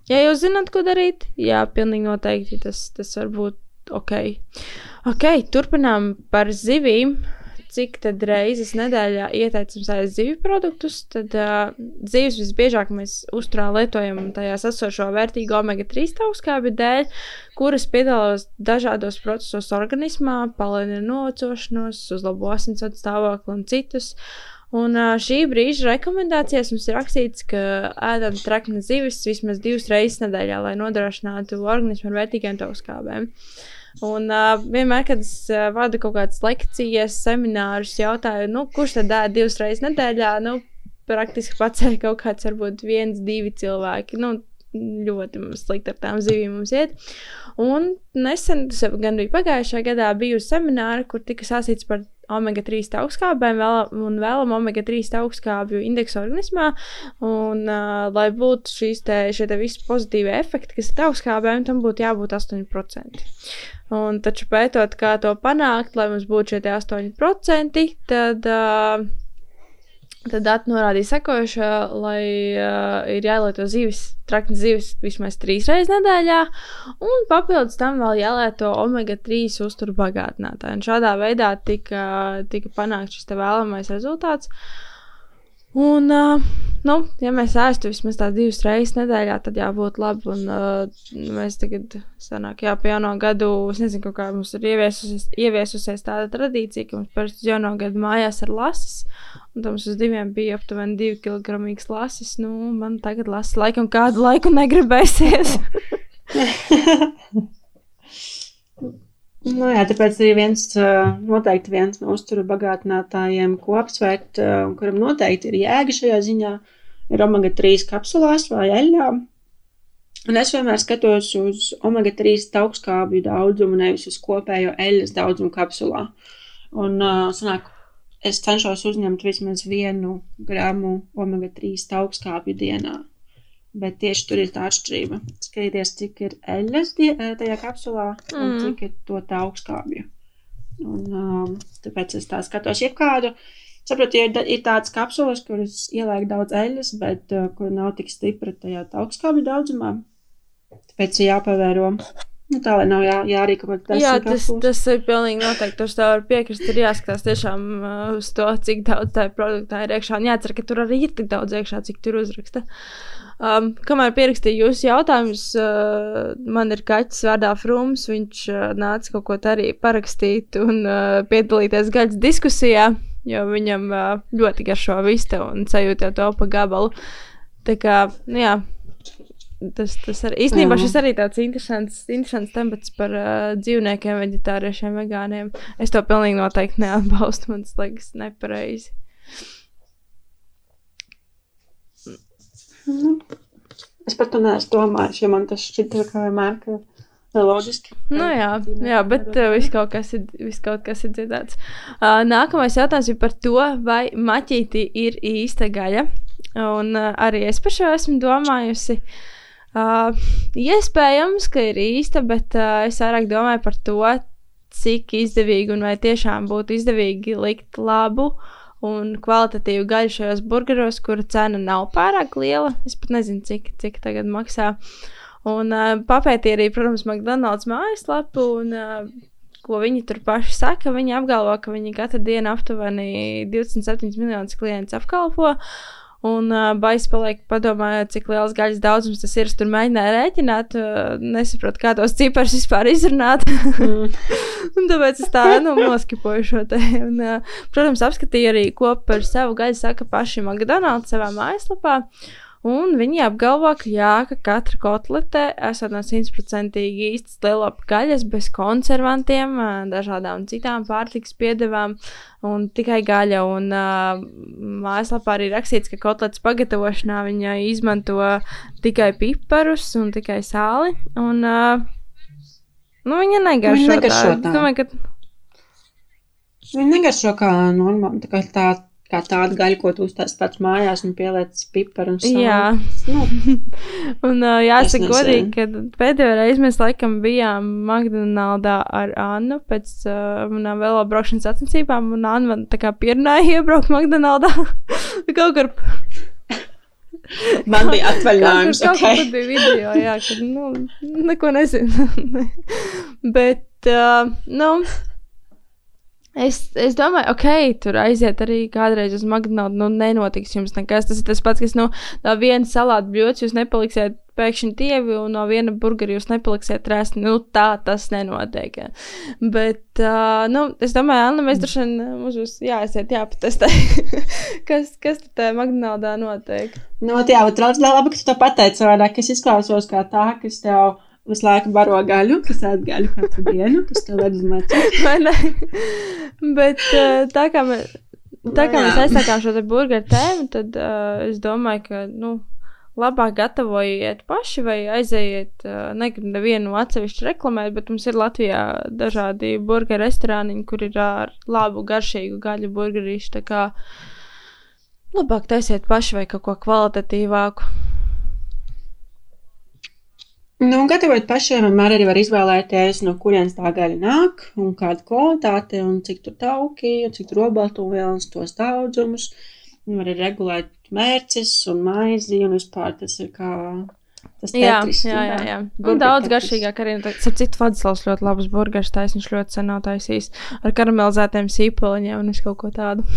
Ja jūs zināt, ko darīt, jā, pilnīgi noteikti tas, tas var būt ok. Ok, turpinām par zivīm cik tad reizes nedēļā ieteicams ēst zivju produktus, tad uh, zivis visbiežāk mēs uzturā lietojam tajās esošo vērtīgo omega-3 augstskābju dēļ, kuras piedalās dažādos procesos organismā, palēnina novecošanos, uzlabo asinsvadu stāvokli un citus. Un šī brīža rekomendācijās mums ir rakstīts, ka ēdam traknas zivis vismaz divas reizes nedēļā, lai nodrošinātu organismu ar vērtīgiem augstskābēm. Un uh, vienmēr, kad es uh, vadu kaut kādas lekcijas, seminārus, jautāju, nu, kurš tad ēd divas reizes nedēļā, nu, praktiski paceļ kaut kāds, varbūt viens, divi cilvēki. Nu, ļoti slikti ar tām zivīm mums iet. Un nesen, tas jau gan bija pagājušajā gadā, bija semināri, kur tika sāstīts par omega-3 augstskābēm un vēlam omega-3 augstskābju indeksu organismā. Un, uh, lai būtu šīs te, te visi pozitīvie efekti, kas ir augstskābēm, tam būtu jābūt 8%. Un taču pētot, kā to panākt, lai mums būtu šie tie 8%, tad, uh, tad dati norādīja sekojušo, lai uh, ir jālieto zivis, traknas zivis vismaz trīs reizes nedēļā, un papildus tam vēl jālieto omega-3 uzturu bagātinātāji. Un šādā veidā tika, tika panākts šis vēlamais rezultāts. Un, uh, nu, ja mēs ēstu vismaz tās divas reizes nedēļā, tad jābūt labi. Un, uh, mēs tagad, sanāk, jā, pie jauno gadu, es nezinu, kā mums ir ieviesusies, ieviesusies tāda tradīcija, ka mums parasti jauno gadu mājās ir lasis. Un tam uz diviem bija aptuveni divi kilogramīgs lasis. Nu, man tagad lasis laikam kādu laiku negribēsies. (laughs) (laughs) Nu, jā, tāpēc arī viens, noteikti viens no uzturu bagātinātājiem, ko apsvērt, un kuram noteikti ir jēga šajā ziņā, ir omega-3 kapsulās vai eļļā. Un es vienmēr skatos uz omega-3 augstskābju daudzumu, nevis uz kopējo eļļas daudzumu kapsulā. Un, sanāk, es cenšos uzņemt vismaz vienu gramu omega-3 augstskābju dienā. Bet tieši tur ir tā atšķirība. Skaties, cik ir eļļas ā, tajā kapsulā un Mm. cik ir to augstskābju. Un, um, tāpēc es tā skatos, jebkādu. Saprotu, ir, ir tādas kapsulas, kuras ieliek daudz eļļas, bet uh, kur nav tik stipra tajā augstskābju daudzumā. Tāpēc ir jāpavēro. Nu, tā lai nav jā, jārīko kaut kādas Jā, tas, tas ir pilnīgi noteikti. Uz tā var piekrist. Ir jāskatās tiešām uh, uz to, cik daudz tā produktā ir iekšā. Un jācer, ka tur arī ir tik daudz iekšā, cik tur uzraksta. Um, kamēr pierakstīju jūsu jautājumus, uh, man ir kaķis vārdā Frūms. Viņš uh, nāca kaut ko arī parakstīt un uh, piedalīties gaļas diskusijā, jo viņam uh, ļoti garšo vista un sajūta jau to pa gabalu. Tā kā, nu jā, Tas, tas arī īstenībā Jā. šis arī tāds interesants, interesants temats par uh, dzīvniekiem, vegetāriešiem, vegāniem. Es to pilnīgi noteikti neatbalstu. Man tas liekas nepareizi. Nu, es par to neesmu domājis, jo man tas šķita kā vienmēr, ka ir loģiski. Nu, jā, jā, bet uh, viss kaut kas ir, kas ir dzirdēts. Uh, nākamais jautājums ir par to, vai maķīti ir īsta gaļa. Un uh, arī es par šo esmu domājusi. Uh, iespējams, ka ir īsta, bet uh, es vairāk domāju par to, cik izdevīgi un vai tiešām būtu izdevīgi likt labu un kvalitatīvu gaļu šajos burgeros, kura cena nav pārāk liela. Es pat nezinu, cik, cik tagad maksā. Un uh, papētīja arī, protams, McDonald's mājaslapu. Un, uh, ko viņi tur paši saka, viņi apgalvo, ka viņi katru dienu aptuveni 27 miljonus klientus apkalpo. Un uh, baisi paliek, padomājot, cik liels gaļas daudzums tas ir. Es tur mēģināju rēķināt, uh, nesaprotu, kā tos ciparus vispār izrunāt. Mm. (laughs) Un tāpēc es tā nu, noskipoju šo te. Un, uh, protams, apskatīju arī, ko par savu gaļu saka paši McDonald's savā mājaslapā. Un viņi apgalvo, ka, jā, ka katra kotlete esot no simtprocentīgi īstas lielopa gaļas, bez konservantiem, dažādām citām pārtikas piedevām un tikai gaļa. Un uh, mājaslapā arī rakstīts, ka kotletes pagatavošanā viņa izmanto tikai piparus un tikai sāli. Un, uh, nu, viņa negaršo, Viņa negaršo tā. tā. Domāju, ka Viņa negaršo kā normāli, tā kā, tā, kā tāda gaļa, ko tu uztaisīji pats mājās un pieliec piparu un sāli. Jā. Nu, (laughs) Un uh, jāsaka, godīgi, ka pēdējo reizi mēs laikam bijām McDonaldā ar Annu pēc uh, manām vēl braukšanas sacensībām, un Anna man tā kā pierunāja iebraukt McDonaldā. (laughs) kaut kur, (laughs) man bija kaut atvaļinājums, kaut kur ok. tur bija video, jā, ka, nu, neko nezinu. Bet, uh, nu, Es, es domāju, ok, tur aiziet arī kādreiz uz McDonald's. Nu, nenotiks jums nekas. Tas ir tas pats, kas no, no viena salāta bļodas jūs nepaliksiet pēkšņi dievi, un no viena burgera jūs nepaliksiet rēsti. Nu, tā tas nenotiek. jā. Bet, uh, nu, es domāju, Anna, mēs droši vien mums būs jāaiziet, jāpatestē, (laughs) kas, kas tur tajā McDonald's notiek. Nu, jā, bet labi, ka tu to pateici savādāk. Es izklausos kā tā, kas tev visu laiku baro gaļu, kas ēd gaļu katru dienu, kas tev ved uz (laughs) ne? Bet uh, tā kā mēs. Tā kā mēs aizsākām šo te burgeru tēmu, tad uh, es domāju, ka nu, labāk gatavojiet paši vai aizejiet. Uh, negribu nevienu atsevišķu reklamēt, bet mums ir Latvijā dažādi burgeru restorāniņi, kur ir ar labu, garšīgu gaļu burgerīšu. Tā kā labāk taisiet paši vai kaut ko kvalitatīvāku. Nu, un gatavot pašiem, vienmēr arī var izvēlēties, no kurienes tā gaļa nāk, un kāda kvalitāte, un cik tur tauki, un cik tur obaltumvielas, tos daudzumus. Un var arī regulēt mērķis un maizi, un vispār tas ir kā tas Jā, tetris, jā, jā. jā. Un Burger daudz tetris. garšīgāk arī. nu, Ar citu Vladislavs ļoti labs burgers taisnība. Viņš ļoti sen nav taisījis ar karamelizētiem sīpoliņiem un visu kaut ko tādu. (laughs)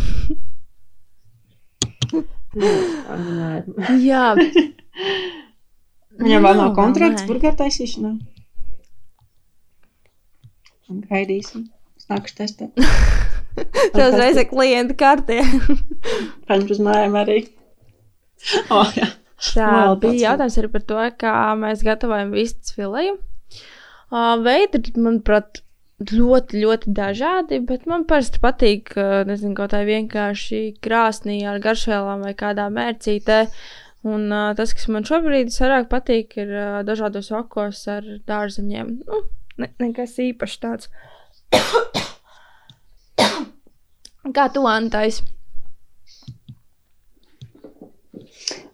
Nē, Jā, (laughs) Viņam vēl nav kontrakts burgeru taisīšanā. Un gaidīsim. Es nākušu testēt. (laughs) tas reizē klienta kartē. (laughs) Paņemt uz mājām arī. (laughs) Oh, jā. Tā Vēl bija jautājums arī par to, kā mēs gatavojam vistas fileju. Uh, veidi, ir, manuprāt, ļoti, ļoti dažādi, bet man parasti patīk, uh, nezinu, kaut kā vienkārši krāsnī ar garšvielām vai kādā mērcītē. Un uh, tas, kas man šobrīd vairāk patīk, ir uh, dažādos okos ar dārzeņiem. Nu, ne, nekas īpašs tāds. (coughs) Kā tu, Antais?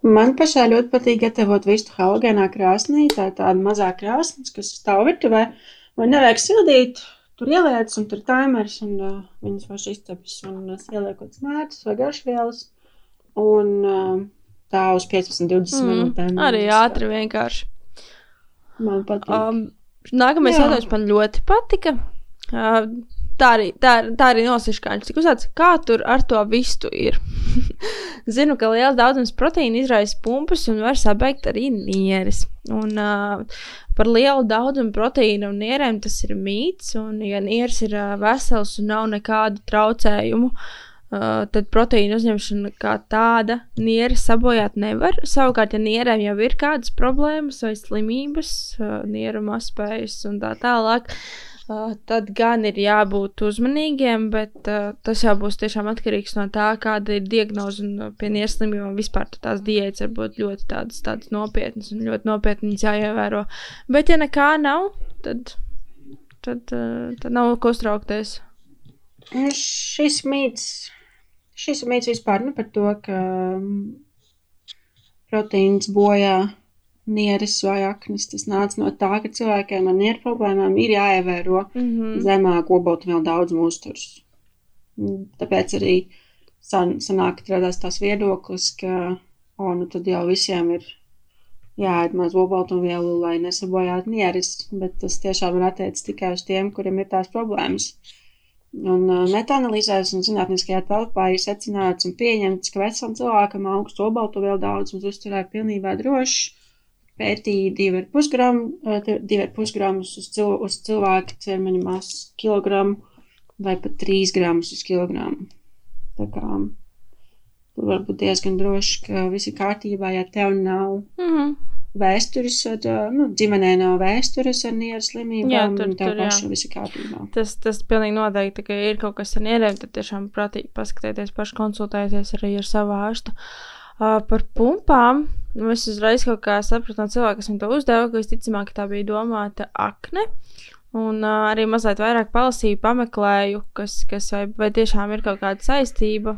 Man pašai ļoti patīk gatavot vistu halogēnā krāsnī. Tā ir tāda mazā krāsnes, kas stāv virtuvē. Man nevajag sildīt. Tur ieliec, un tur ir timers, un uh, viņas vairs izcepas, un es ielieku smērķus vai garšvielas. Un uh, tā uz 15-20 mm, minūtēm. Arī ātri, vienkārši. Man patīk. Um, nākamais jautājums man ļoti patika. Uh, tā arī, tā, tā arī nosiškāņš. Tik uzsāc, kā tur ar to vistu ir. (laughs) Zinu, ka liels daudzums proteīna izraisa pumpus un var sabeigt arī nieres. Un uh, par lielu daudzumu proteīna un nierēm tas ir mīts. Un, ja nieres ir uh, vesels un nav nekādu traucējumu, Uh, tad proteīna uzņemšana kā tāda nieres sabojāt nevar. Savukārt, ja nierēm jau ir kādas problēmas vai slimības, uh, nieru maspējas un tā tālāk, uh, tad gan ir jābūt uzmanīgiem, bet tas jau būs tiešām atkarīgs no tā, kāda ir diagnoze un pie nieru slimībām vispār tās diētas var būt ļoti tādas, tādas nopietnas un ļoti nopietnas jāievēro. Bet, ja nekā nav, tad, tad, tad nav ko uztraukties. Nu, Šis mīts, šis mīts vispār nu, par to, ka mm, proteīns bojā nieres vai aknas. Tas nāca no tā, ka cilvēkiem ar nieru problēmām ir jāievēro Mm -hmm. zemāk oboltumvielu daudzuma uzturs. Tāpēc arī san, sanāk, ka radās tās viedoklis, ka o, nu tad jau visiem ir jāēd maz oboltumvielu, lai nesabojātu nieres, bet tas tiešām ir attiecis tikai uz tiem, kuriem ir tās problēmas. Un uh, metāanalīzēs un zinātniskajā telpā ir secināts un pieņemts, ka vecsam cilvēkam augstu obaltumvielu daudzums uzturē pilnībā drošs. Pētīja 2,5 gramu, uh, 2,5 gramus uz, cil, uz cilvēka ķermeņa masas kilogramu vai pat 3 gramus uz kilogramu. Tā kā tur var būt diezgan droši, ka viss ir kārtībā, ja tev nav Mm -hmm. Vēstures, ar, uh, nu, ģimenē nav vēstures ar nieru slimībām, Jā, tur- un tev tur, jā. pašam viss ir kārtībā. Tas, tas pilnīgi noteikti, ka ir kaut kas ar nierēm, tad tiešām prātīgi paskatieties, paši konsultēties arī ar savu ārstu. Uh, par pumpām. Nu, es uzreiz kaut kā sapratu no cilvēka, kas man to uzdeva, ka visticamāk tā bija domāta akne. Un uh, arī mazliet vairāk palasīju, pameklēju, kas, kas vai, vai tiešām ir kaut kāda saistība.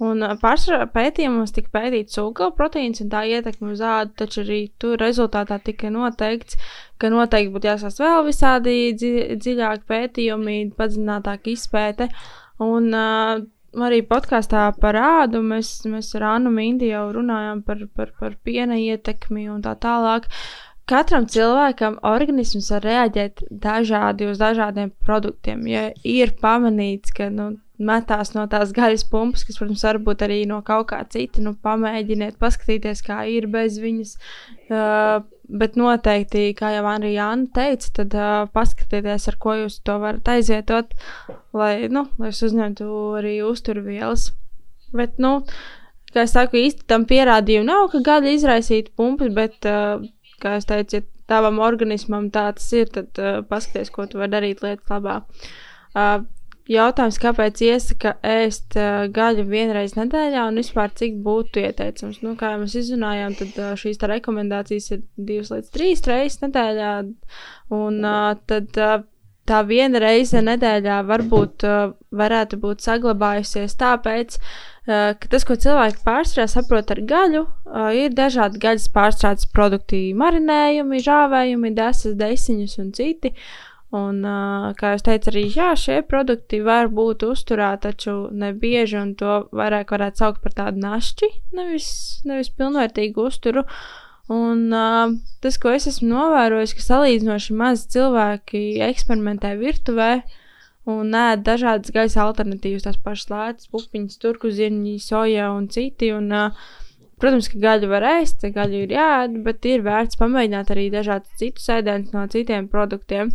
Un pārsvarā pētījumos tika pētīts cūgaļu proteīns un tā ietekme uz ādu, taču arī tur rezultātā tika noteikts, ka noteikti būtu jāsāst vēl visādi dzi dziļāki pētījumi, padziļinātāka izpēte. Un uh, arī podkāstā par ādu mēs, mēs ar Annu Mindi jau runājām par, par, par piena ietekmi un tā tālāk. Katram cilvēkam organisms var reaģēt dažādi uz dažādiem produktiem. Ja ir pamanīts, ka nu, metās no tās gaļas pumpas, kas, protams, var būt arī no kaut kā cita, nu, pamēģiniet, paskatīties, kā ir bez viņas. Uh, bet noteikti, kā jau Jāna teica, tad uh, paskatieties, ar ko jūs to varat aizvietot, lai, nu, lai jūs uzņemtu arī uzturvielas. Bet, nu, kā es saku, īsti tam pierādījumu nav, ka gaļa izraisītu pumpas, bet, uh, kā es teicu, ja tavam organismam tāds ir, tad uh, paskaties, ko tu vari darīt lietas labā. Uh, Jautājums, kāpēc iesaka ēst uh, gaļu vienreiz nedēļā un vispār cik būtu ieteicams? Nu, kā jau mēs izrunājām, tad uh, šīs tā rekomendācijas ir divas līdz trīs reizes nedēļā. Un uh, tad uh, tā viena reize nedēļā varbūt uh, varētu būt saglabājusies tāpēc, uh, ka tas, ko cilvēki pārstrādā saprot ar gaļu, uh, ir dažādi gaļas pārstrādes produkti, marinējumi, žāvējumi, desas, desiņas un citi. Un, uh, kā jau teicu, arī jā, šie produkti var būt uzturā, taču ne bieži, un to vairāk varētu saukt par tādu našķi, nevis, nevis pilnvērtīgu uzturu. Un uh, tas, ko es esmu novērojis, ka salīdzinoši maz cilvēki eksperimentē virtuvē un ēd dažādas gaisa alternatīvas, tās pašas lētas, pupiņas, turku zirņi, soja un citi. Un, uh, Protams, ka gaļu var ēst, gaļu ir jāēd, bet ir vērts pamēģināt arī dažādus citus ēdienus no citiem produktiem.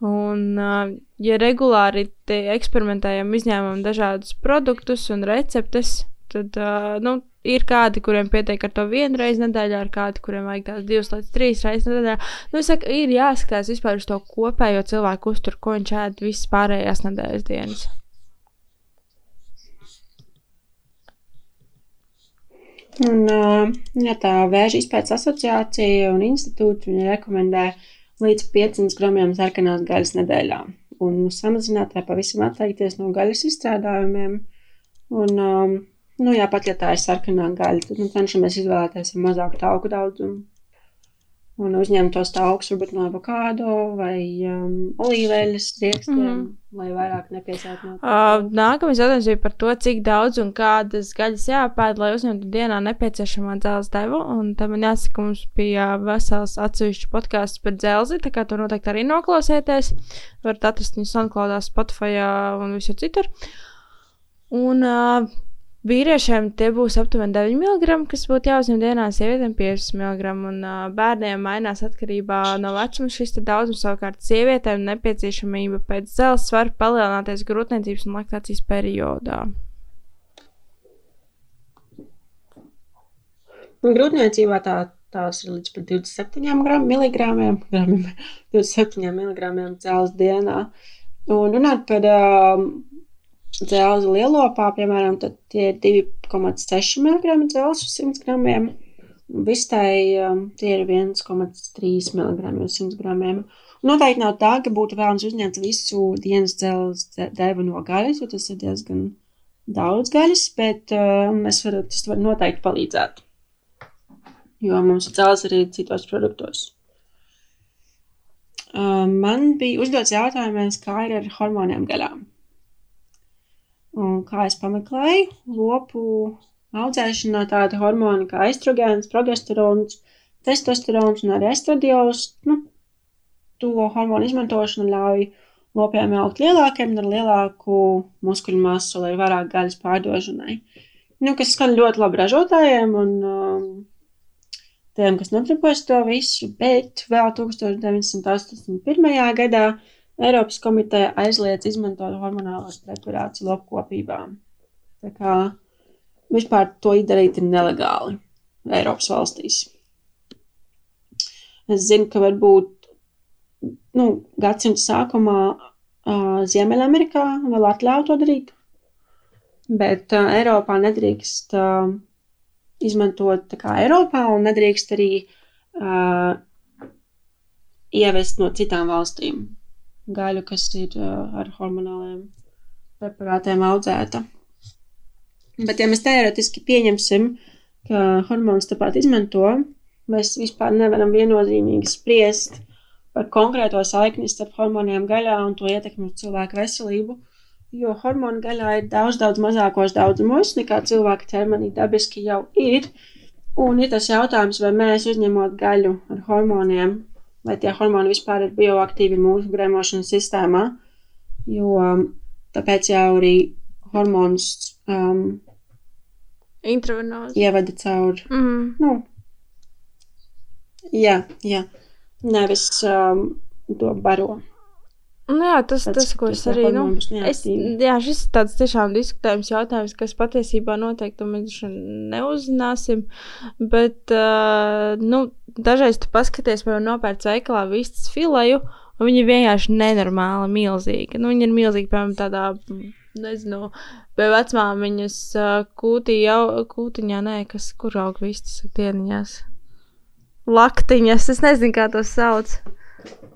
Un, uh, ja regulāri eksperimentējam, izņēmam dažādus produktus un receptes, tad uh, nu, ir kādi, kuriem pietiek ar to vienu reizi nedēļā, ir kādi, kuriem vajag tās divas līdz trīs reizes nedēļā. Nu, saku, ir jāskatās vispār uz to kopējo cilvēku uzturu, ko viņš ēd visas pārējās nedēļas dienas. Un, uh, ja tā vēža izpētes asociācija un institūts rekomendē līdz 500 gramiem sarkanās gaļas nedēļā. Un samazināt vai pavisam atteikties no gaļas izstrādājumiem. Un, um, nu, jā, pat ja tā ir sarkanā gaļa, tad nu, cenšamies izvēlēties mazāku tauku daudzumu. Un uzņemt tos taukus varbūt no avokādo vai um, olīveļas riekstiem, mm. -hmm. lai vairāk nepiesātu no Uh, nākamais jautājums bija par to, cik daudz un kādas gaļas jāpēd, lai uzņemtu dienā nepieciešamo dzelzceļa devu. Un tam man jāsaka, mums bija vesels atsevišķs podkāsts par dzelzi, tā kā to noteikti arī noklausieties. Varat atrast viņu SoundCloud, Spotify un visur citur. Un uh, Vīriešiem tie būs aptuveni 9 mg, kas būtu jāuzņem dienā, sievietēm 15 mg. Un uh, bērniem mainās atkarībā no vecuma šis daudzums. Savukārt, sievietēm nepieciešamība pēc zelta var palielināties grūtniecības un laktācijas periodā. Grūtniecībā tā, tās ir līdz 27 gram, miligramiem, gramiem, 27 mg zelta dienā. Un runāt par um, dzelzi lielopā, piemēram, tad tie ir 2,6 mg dzelzs uz 100 gramiem. Vistai um, tie ir 1,3 mg uz 100 gramiem. Noteikti nav tā, ka būtu vēlams uzņemt visu dienas dzelzs devu no gaļas, jo tas ir diezgan daudz gaļas, bet mēs varam, tas var noteikti palīdzēt. Jo mums ir dzelzs arī citos produktos. Uh, man bija uzdots jautājums, kā ir ar hormoniem gaļām. Un kā es pameklēju, lopu audzēšanā tāda hormona kā estrogēns, progesterons, testosterons un arī estradiols, nu, to hormonu izmantošana ļauj lopiem augt lielākiem un ar lielāku muskuļu masu, lai vairāk gaļas pārdošanai. Nu, kas skan ļoti labi ražotājiem un um, tiem, kas nodarbojas to visu, bet vēl 1981. gadā Eiropas komiteja aizliedz izmantot hormonālos preparātus lopkopībām. Tā kā vispār to izdarīt ir nelegāli Eiropas valstīs. Es zinu, ka varbūt nu, gadsimta sākumā uh, Ziemeļamerikā vēl atļauj to darīt, bet uh, Eiropā nedrīkst uh, izmantot tā kā Eiropā un nedrīkst arī uh, ievest no citām valstīm gaļu, kas ir ar hormonāliem preparātiem audzēta. Bet, ja mēs teoretiski pieņemsim, ka hormonus tāpat izmanto, mēs vispār nevaram viennozīmīgi spriest par konkrēto saikni starp hormoniem gaļā un to ietekmi uz cilvēku veselību, jo hormonu gaļā ir daudz, daudz mazākos daudzumos nekā cilvēka ķermenī dabiski jau ir. Un ir tas jautājums, vai mēs uzņemot gaļu ar hormoniem vai tie hormoni vispār ir bioaktīvi mūsu grēmošanas sistēmā, jo um, tāpēc jau arī hormonus um, Intravenāzi. ievada caur, Mm. nu, jā, jā, nevis um, to baro. Nu, jā, tas, Tāds, tas, ko es arī. Nu, es, jā, šis ir tāds tiešām diskutējums jautājums, kas patiesībā noteikti mēs neuzzināsim. Bet, uh, nu, dažreiz tu paskaties, piemēram, nopērts veikalā vistas fileju, un viņi vienkārši nenormāli milzīgi. Nu, viņi ir milzīgi, piemēram, tādā, nezinu, pie vecmāmiņas kūtī, jau, kūtiņā, nē, kas, kur aug vistas dieniņās. Laktiņas, es nezinu, kā to sauc.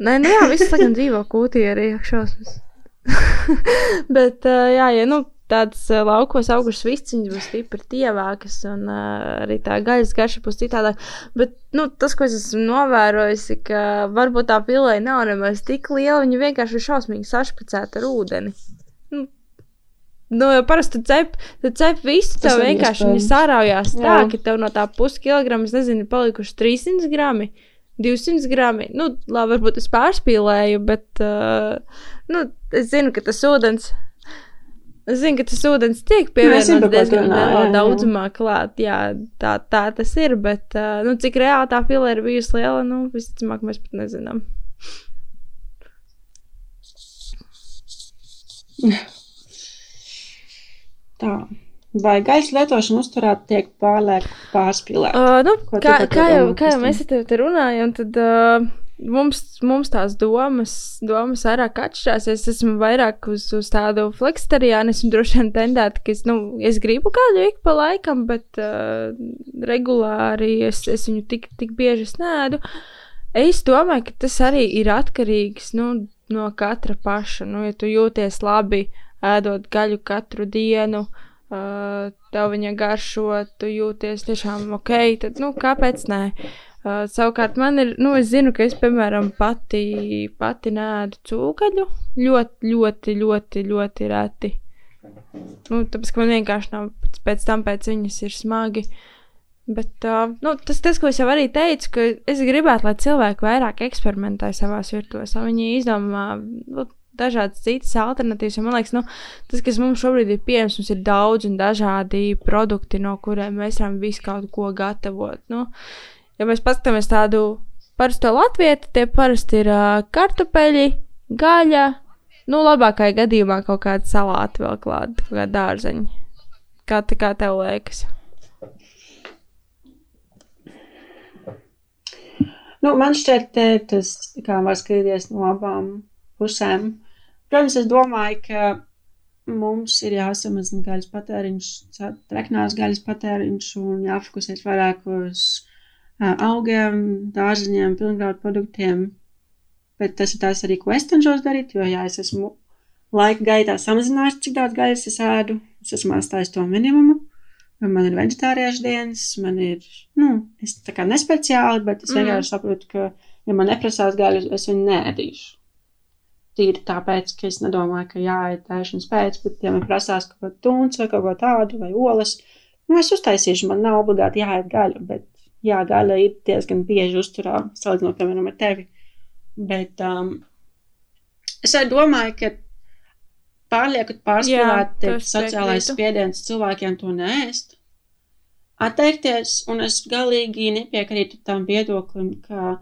Nē, nu jā, viss tagad dzīvo kūtī arī šausmas. (laughs) Bet, jā, ja nu tādas uh, laukos augušas visciņas būs stipri tievākas, un uh, arī tā gaļas garša būs citādāk. Bet, nu, tas, ko es esmu novērojusi, ka varbūt tā pilē nav nemaz tik liela, viņa vienkārši ir šausmīgi sašpicēta ar ūdeni. Nu, Nu, parasti cep, cep visu, tev vienkārši viņi sārājās tā, Jā. ka tev no tā puskilograma, es nezinu, ir palikuši 300 grami. 200 grami. Nu, labi, varbūt es pārspīlēju, bet uh, nu, es zinu, ka tas ūdens. Es zinu, ka tas ūdens tiek pievienots diezgan lielā daudzumā klāt. Jā, tā, tā tas ir, bet nu, cik reāli tā pila ir bijusi liela, nu, visticamāk, mēs pat nezinām. (laughs) Tā. Vai gaļas lietošana uzturā tiek pārlieku pārspīlēta? Uh, nu, kā, kā, jau, kā jau mēs te runājam, tad uh, mums, mums tās domas, domas vairāk atšķirās. Es esmu vairāk uz, uz tādu fleksitariānismu, droši vien tendēta, ka es, nu, es gribu kādu ik pa laikam, bet uh, regulāri es, es viņu tik, tik bieži nēdu. Es domāju, ka tas arī ir atkarīgs nu, no katra paša. Nu, ja tu jūties labi, ēdot gaļu katru dienu, uh, tev viņa garšo, tu jūties tiešām ok, tad, nu, kāpēc nē? Uh, savukārt man ir, nu, es zinu, ka es, piemēram, pati, pati nēdu cūkaļu ļoti, ļoti, ļoti, ļoti reti. Nu, tāpēc, ka man vienkārši nav pēc, pēc tam pēc viņas ir smagi. Bet uh, nu, tas, tas, ko es jau arī teicu, ka es gribētu, lai cilvēki vairāk eksperimentē savā virtuvēs, lai viņi izdomā nu, dažādas citas alternatīvas. Man liekas, nu, tas, kas mums šobrīd ir pieejams, mums ir daudz un dažādi produkti, no kuriem mēs varam visu kaut ko gatavot. Nu, ja mēs paskatāmies tādu parasto latviešu, tie parasti ir uh, kartupeļi, gaļa, nu, labākajā gadījumā kaut kāda salāta vēl klāta, kaut kāda dārzeņa. Kā, kā tev liekas? Nu, man šķiet, tas var skatīties no abām pusēm. Protams, es domāju, ka mums ir jāsamazina gaļas patēriņš, treknās gaļas patēriņš un jāfokusēs vairāk uz uh, augiem, dārziņiem, pilngraudu produktiem. Bet tas ir tas arī, ko es cenšos darīt, jo, ja es esmu laika gaitā samazinājis, cik daudz gaļas es ēdu, es esmu atstājis to minimumu. Man ir vegetāriešu dienas, man ir, nu, es tā kā nespeciāli, bet es vienkārši mm. saprotu, ka, ja man neprasās gaļu, es viņu nēdīšu tīri tāpēc, ka es nedomāju, ka jāiet ēšanas pēc, bet, ja man prasās kaut ko tūns vai kaut ko tādu vai olas, nu, es uztaisīšu, man nav obligāti jāiet gaļa, bet, jā, gaļa ir diezgan bieži uzturā, salīdzinot, piemēram, ar tevi. Bet um, es arī domāju, ka pārlieku pārspīlēti sociālais spiediens cilvēkiem to nēst. Atteikties, un es galīgi nepiekrītu tam viedoklim, ka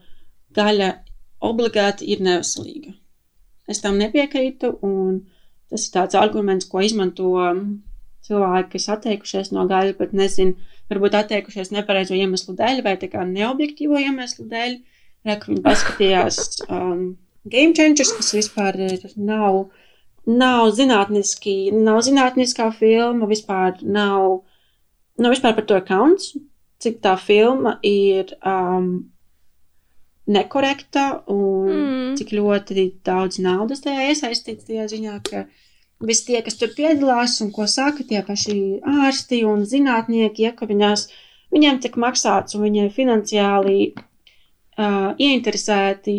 gaļa obligāti ir neveselīga. Es tam nepiekrītu, un tas ir tāds arguments, ko izmanto cilvēki, kas atteikušies no gaļas, bet nezinu, varbūt atteikušies nepareizo iemeslu dēļ vai tā kā neobjektīvo iemeslu dēļ. Re, viņi paskatījās um, Game Changers, kas vispār ir, nav, nav zinātniski, nav zinātniskā filma, vispār nav, nav vispār par to kauns, cik tā filma ir um, nekorekta un mm. cik ļoti daudz naudas tajā iesaistīts tajā ziņā, ka visi tie, kas tur piedalās un ko saka tie paši ārsti un zinātnieki, ja, ka viņās, viņiem tiek maksāts un viņi finansiāli uh, ieinteresēti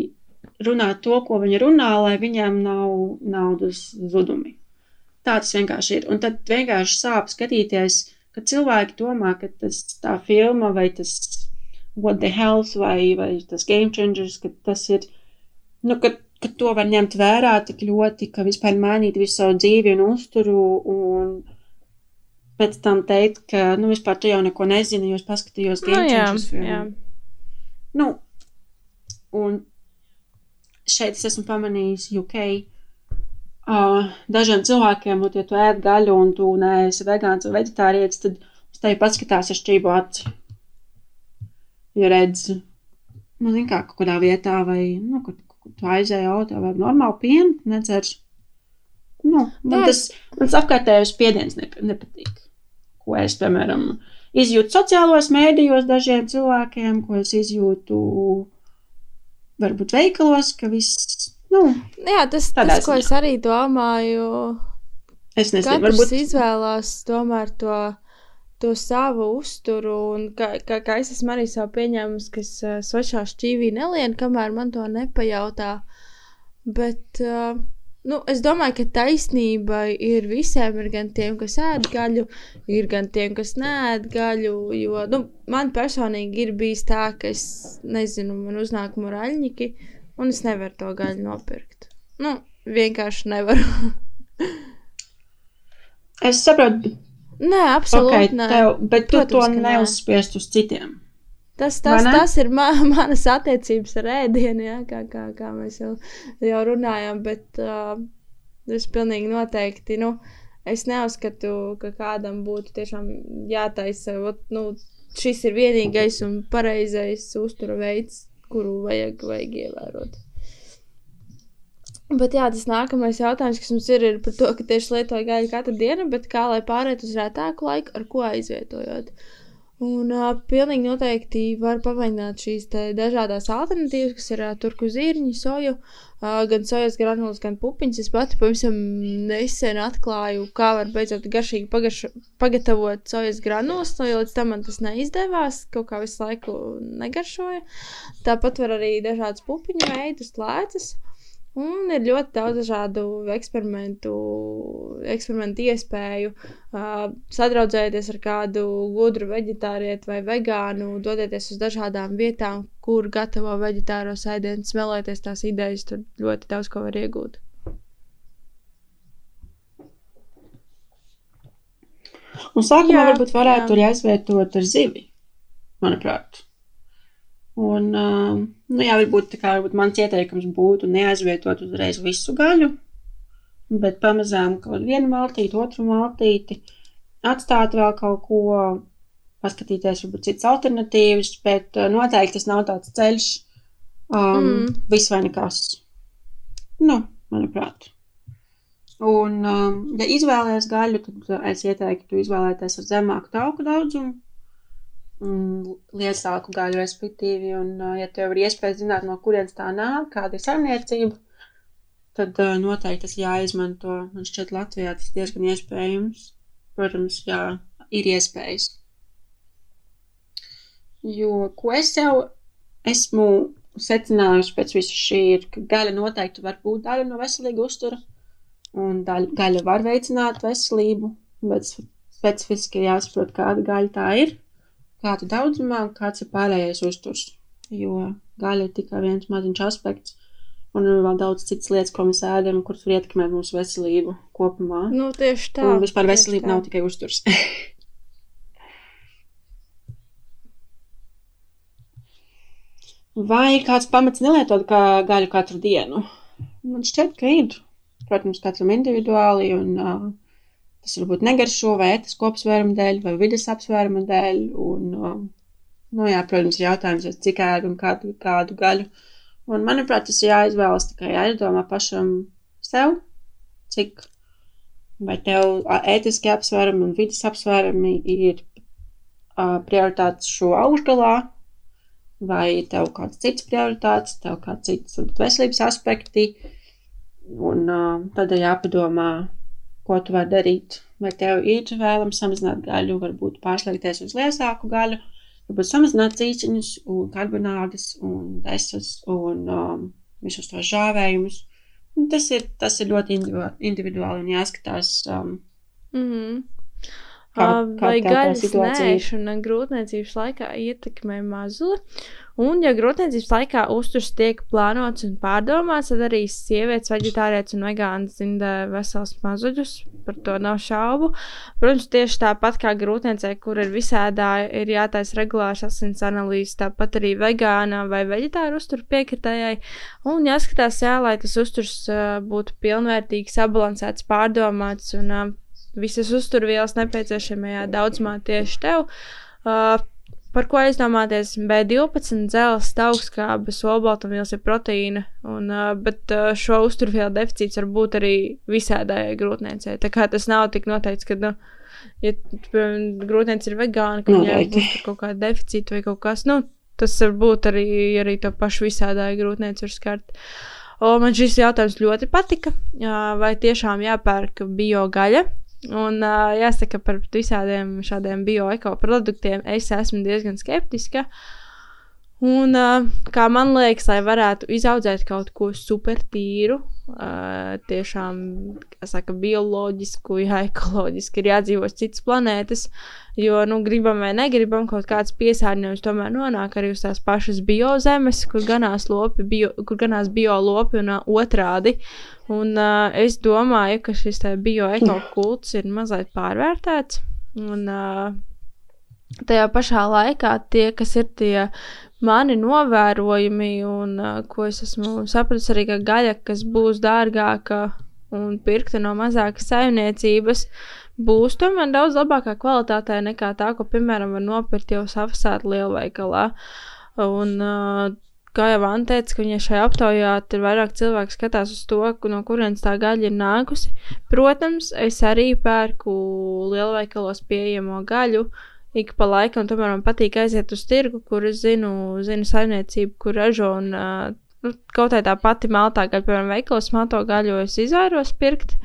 runāt to, ko viņi runā, lai viņiem nav naudas zudumi. Tā tas vienkārši ir. Un tad vienkārši sāp skatīties, ka cilvēki domā, ka tas tā filma vai tas What the Health vai, vai tas Game Changers, ka tas ir, nu, ka, ka to var ņemt vērā tik ļoti, ka vispār mainīt visu savu dzīvi un uzturu un pēc tam teikt, ka, nu, vispār tu jau neko nezini, jo es paskatījos Game no, Changers filmu. Jā. Nu, un šeit es esmu pamanījis UK. Uh, dažiem cilvēkiem, nu, ja tu ēd gaļu un tu neesi vegāns vai vegetārietis, tad uz tevi paskatās ar šķību aci ja redz, nu, zin kā, kaut kādā vietā vai, nu, kur, kur tu aizēji auto vai normāli pienu, nedzers. Nu, man tas, man tas apkārtējais spiediens nep nepatīk. Ko es, piemēram, izjūtu sociālos mēdījos dažiem cilvēkiem, ko es izjūtu varbūt veikalos, ka viss, nu. Jā, tas, tas ko es arī domāju. Es nezinu, Katrs varbūt izvēlās tomēr to to savu uzturu, un kā, kā, kā es esmu arī savu pieņēmusi, ka es uh, svešā šķīvī nelienu, kamēr man to nepajautā. Bet, uh, nu, es domāju, ka taisnība ir visiem, ir gan tiem, kas ēd gaļu, ir gan tiem, kas nēd gaļu, jo, nu, man personīgi ir bijis tā, ka es, nezinu, man uznāk muraļņiki, un es nevaru to gaļu nopirkt. Nu, vienkārši nevaru. (laughs) es saprotu, Nē, absolūti. Okay, nē. Tev, bet Protams, tu to neuzspiest uz citiem. Tas, tas, tas ir ma (laughs) manas attiecības ar ēdienu, ja, kā, kā, kā mēs jau, jau runājām. Bet uh, es pilnīgi noteikti. Nu, es neuzskatu, ka kādam būtu tiešām jātaisa. Ot, nu, šis ir vienīgais un pareizais uztura veids, kuru vajag, vajag ievērot. Bet jā, tas nākamais jautājums, kas mums ir, ir par to, ka tieši lietoju gaļu katru dienu, bet kā lai pāriet uz rētāku laiku, ar ko aizvietojot. Un uh, pilnīgi noteikti var pamēģināt šīs dažādas alternatīvas, kas ir uh, turku zīriņi, soju, uh, gan sojas granulas, gan pupiņas. Es pati pavisam nesen atklāju, kā var beidzot garšīgi pagaršo, pagatavot sojas granulas, jo līdz tam man tas neizdevās, kaut kā visu laiku negaršoja. Tāpat var arī dažādas pupiņu veidus, lēcas. Un ir ļoti daudz dažādu eksperimentu, eksperimentu iespēju. Uh, sadraudzēties ar kādu gudru vegetārietu vai vegānu, doties uz dažādām vietām, kur gatavo vegetāro sēdienu, smelēties tās idejas. Tur ļoti daudz ko var iegūt. Un sākumā jā, varbūt varētu jā. arī aizvietot ar zivi, manuprāt. Un, uh, nu, jā, varbūt, kā, varbūt mans ieteikums būtu neaizvietot uzreiz visu gaļu, bet pamazām kaut vienu maltīti, otru maltīti, atstāt vēl kaut ko, paskatīties, varbūt citas alternatīvas, bet uh, noteikti tas nav tāds ceļš, Um, mm. Viss vai nekas. Nu, manuprāt. Un, um, ja izvēlēties gaļu, tad es ieteiktu izvēlēties ar zemāku tauku daudzumu, liesāku gaļu, respektīvi. Un, ja tev ir iespēja zināt, no kurienes tā nāk, kāda ir saimniecība, tad noteikti tas jāizmanto. Man šķiet, Latvijā tas diezgan iespējams. Protams, jā, ir iespējas. Jo, ko es jau esmu secinājusi pēc visa šī, ir, ka gaļa noteikti var būt daļa no veselīga uztura, un daļa, gaļa var veicināt veselību, bet specifiski jāsaprot, kāda gaļa tā ir, kāda daudzumā, kāds ir pārējais uzturs. Jo gaļa ir tikai viens maziņš aspekts, un ir vēl daudz citas lietas, ko mēs ēdam, kuras var ietekmēt mūsu veselību kopumā. Nu, tieši tā. Un vispār veselība nav tikai uzturs. (laughs) Vai kāds pamats nelietot kā gaļu katru dienu? Man šķiet, ka ir. Protams, katram individuāli, un uh, tas varbūt negaršo vai ētisku apsvērumu dēļ, vai vidas apsvērumu dēļ. Un, uh, nu, jā, protams, ir jautājums, cik ēdu un kādu, kādu gaļu. Un, manuprāt, tas ir jāizvēlas tikai jāizdomā pašam sev, cik vai tev ētiski apsvērumi un vidas apsvērumi ir uh, prioritātes šo augšgalā, vai tev kāds cits prioritātes, tev kāds cits veselības aspekti, un uh, tad ir jāpadomā, ko tu vari darīt. Vai tev ir vēlams samazināt gaļu, varbūt pārslēgties uz liesāku gaļu, varbūt samazināt cīciņus, un karbonādes, un desas, un um, visus tos žāvējumus. Un tas ir, tas ir ļoti individuāli un jāskatās. Um, mm -hmm. Kā, kā vai gaļas nēšana grūtniecības laikā ietekmē mazuli? Un, ja grūtniecības laikā uzturs tiek plānots un pārdomāts, tad arī sievietes, vegetārietis un vegāns dzimda vesels mazuļus, par to nav šaubu. Protams, tieši tāpat kā grūtniecei, kur ir visādā, ir jātaisa regulārs asins analīzes, tāpat arī vegānā vai veģetāra uzturu piekritējai. Un jāskatās, jā, lai tas uzturs uh, būtu pilnvērtīgs, sabalansēts, pārdomāts un uh, visas uzturvielas nepieciešamajā daudzumā tieši tev. Uh, Par ko aizdomāties? B12, dzelzs, augstskābes, olbaltumvielas ir proteīna, un, bet šo uzturvielu deficīts var būt arī visādājai grūtniecei. Tā kā tas nav tik noteikts, ka, nu, ja grūtniece ir vegāna, ka viņai būs kaut kāda deficīta vai kaut kas, nu, tas var būt arī, arī to pašu visādāju grūtnieci var skart. O, man šis jautājums ļoti patika. Vai tiešām jāpērk biogaļa? Un uh, jāsaka par visādiem šādiem bioeko produktiem, es esmu diezgan skeptiska. Un, uh, kā man liekas, lai varētu izaudzēt kaut ko super tīru, uh, tiešām, saka, bioloģisku, jā, ekoloģiski ir jādzīvo citas planētas, jo, nu, gribam vai negribam, kaut kāds piesārņojums tomēr nonāk arī uz tās pašas biozemes, kur ganās lopi, bio, kur ganās biolopi un uh, otrādi. Un es domāju, ka šis bioeko kults ir mazliet pārvērtēts. Un tajā pašā laikā tie, kas ir tie mani novērojumi, un uh, ko es esmu sapratis arī, ka gaļa, kas būs dārgāka un pirkta no mazākas saimniecības, būs tomēr daudz labākā kvalitātē nekā tā, ko, piemēram, var nopirkt jau savasēt lielveikalā. Un uh, kā jau Anna teica, ka viņai šajā aptaujā ir vairāk cilvēku skatās uz to, no kurienes tā gaļa ir nākusi. Protams, es arī pērku lielveikalos pieejamo gaļu. Ik pa laikam, tomēr man patīk aiziet uz tirgu, kur es zinu, zinu saimniecību, kur ražo un uh, nu, kaut kā tā pati maltā gaļa, piemēram, veikalos malto gaļu es izvairos pirkt,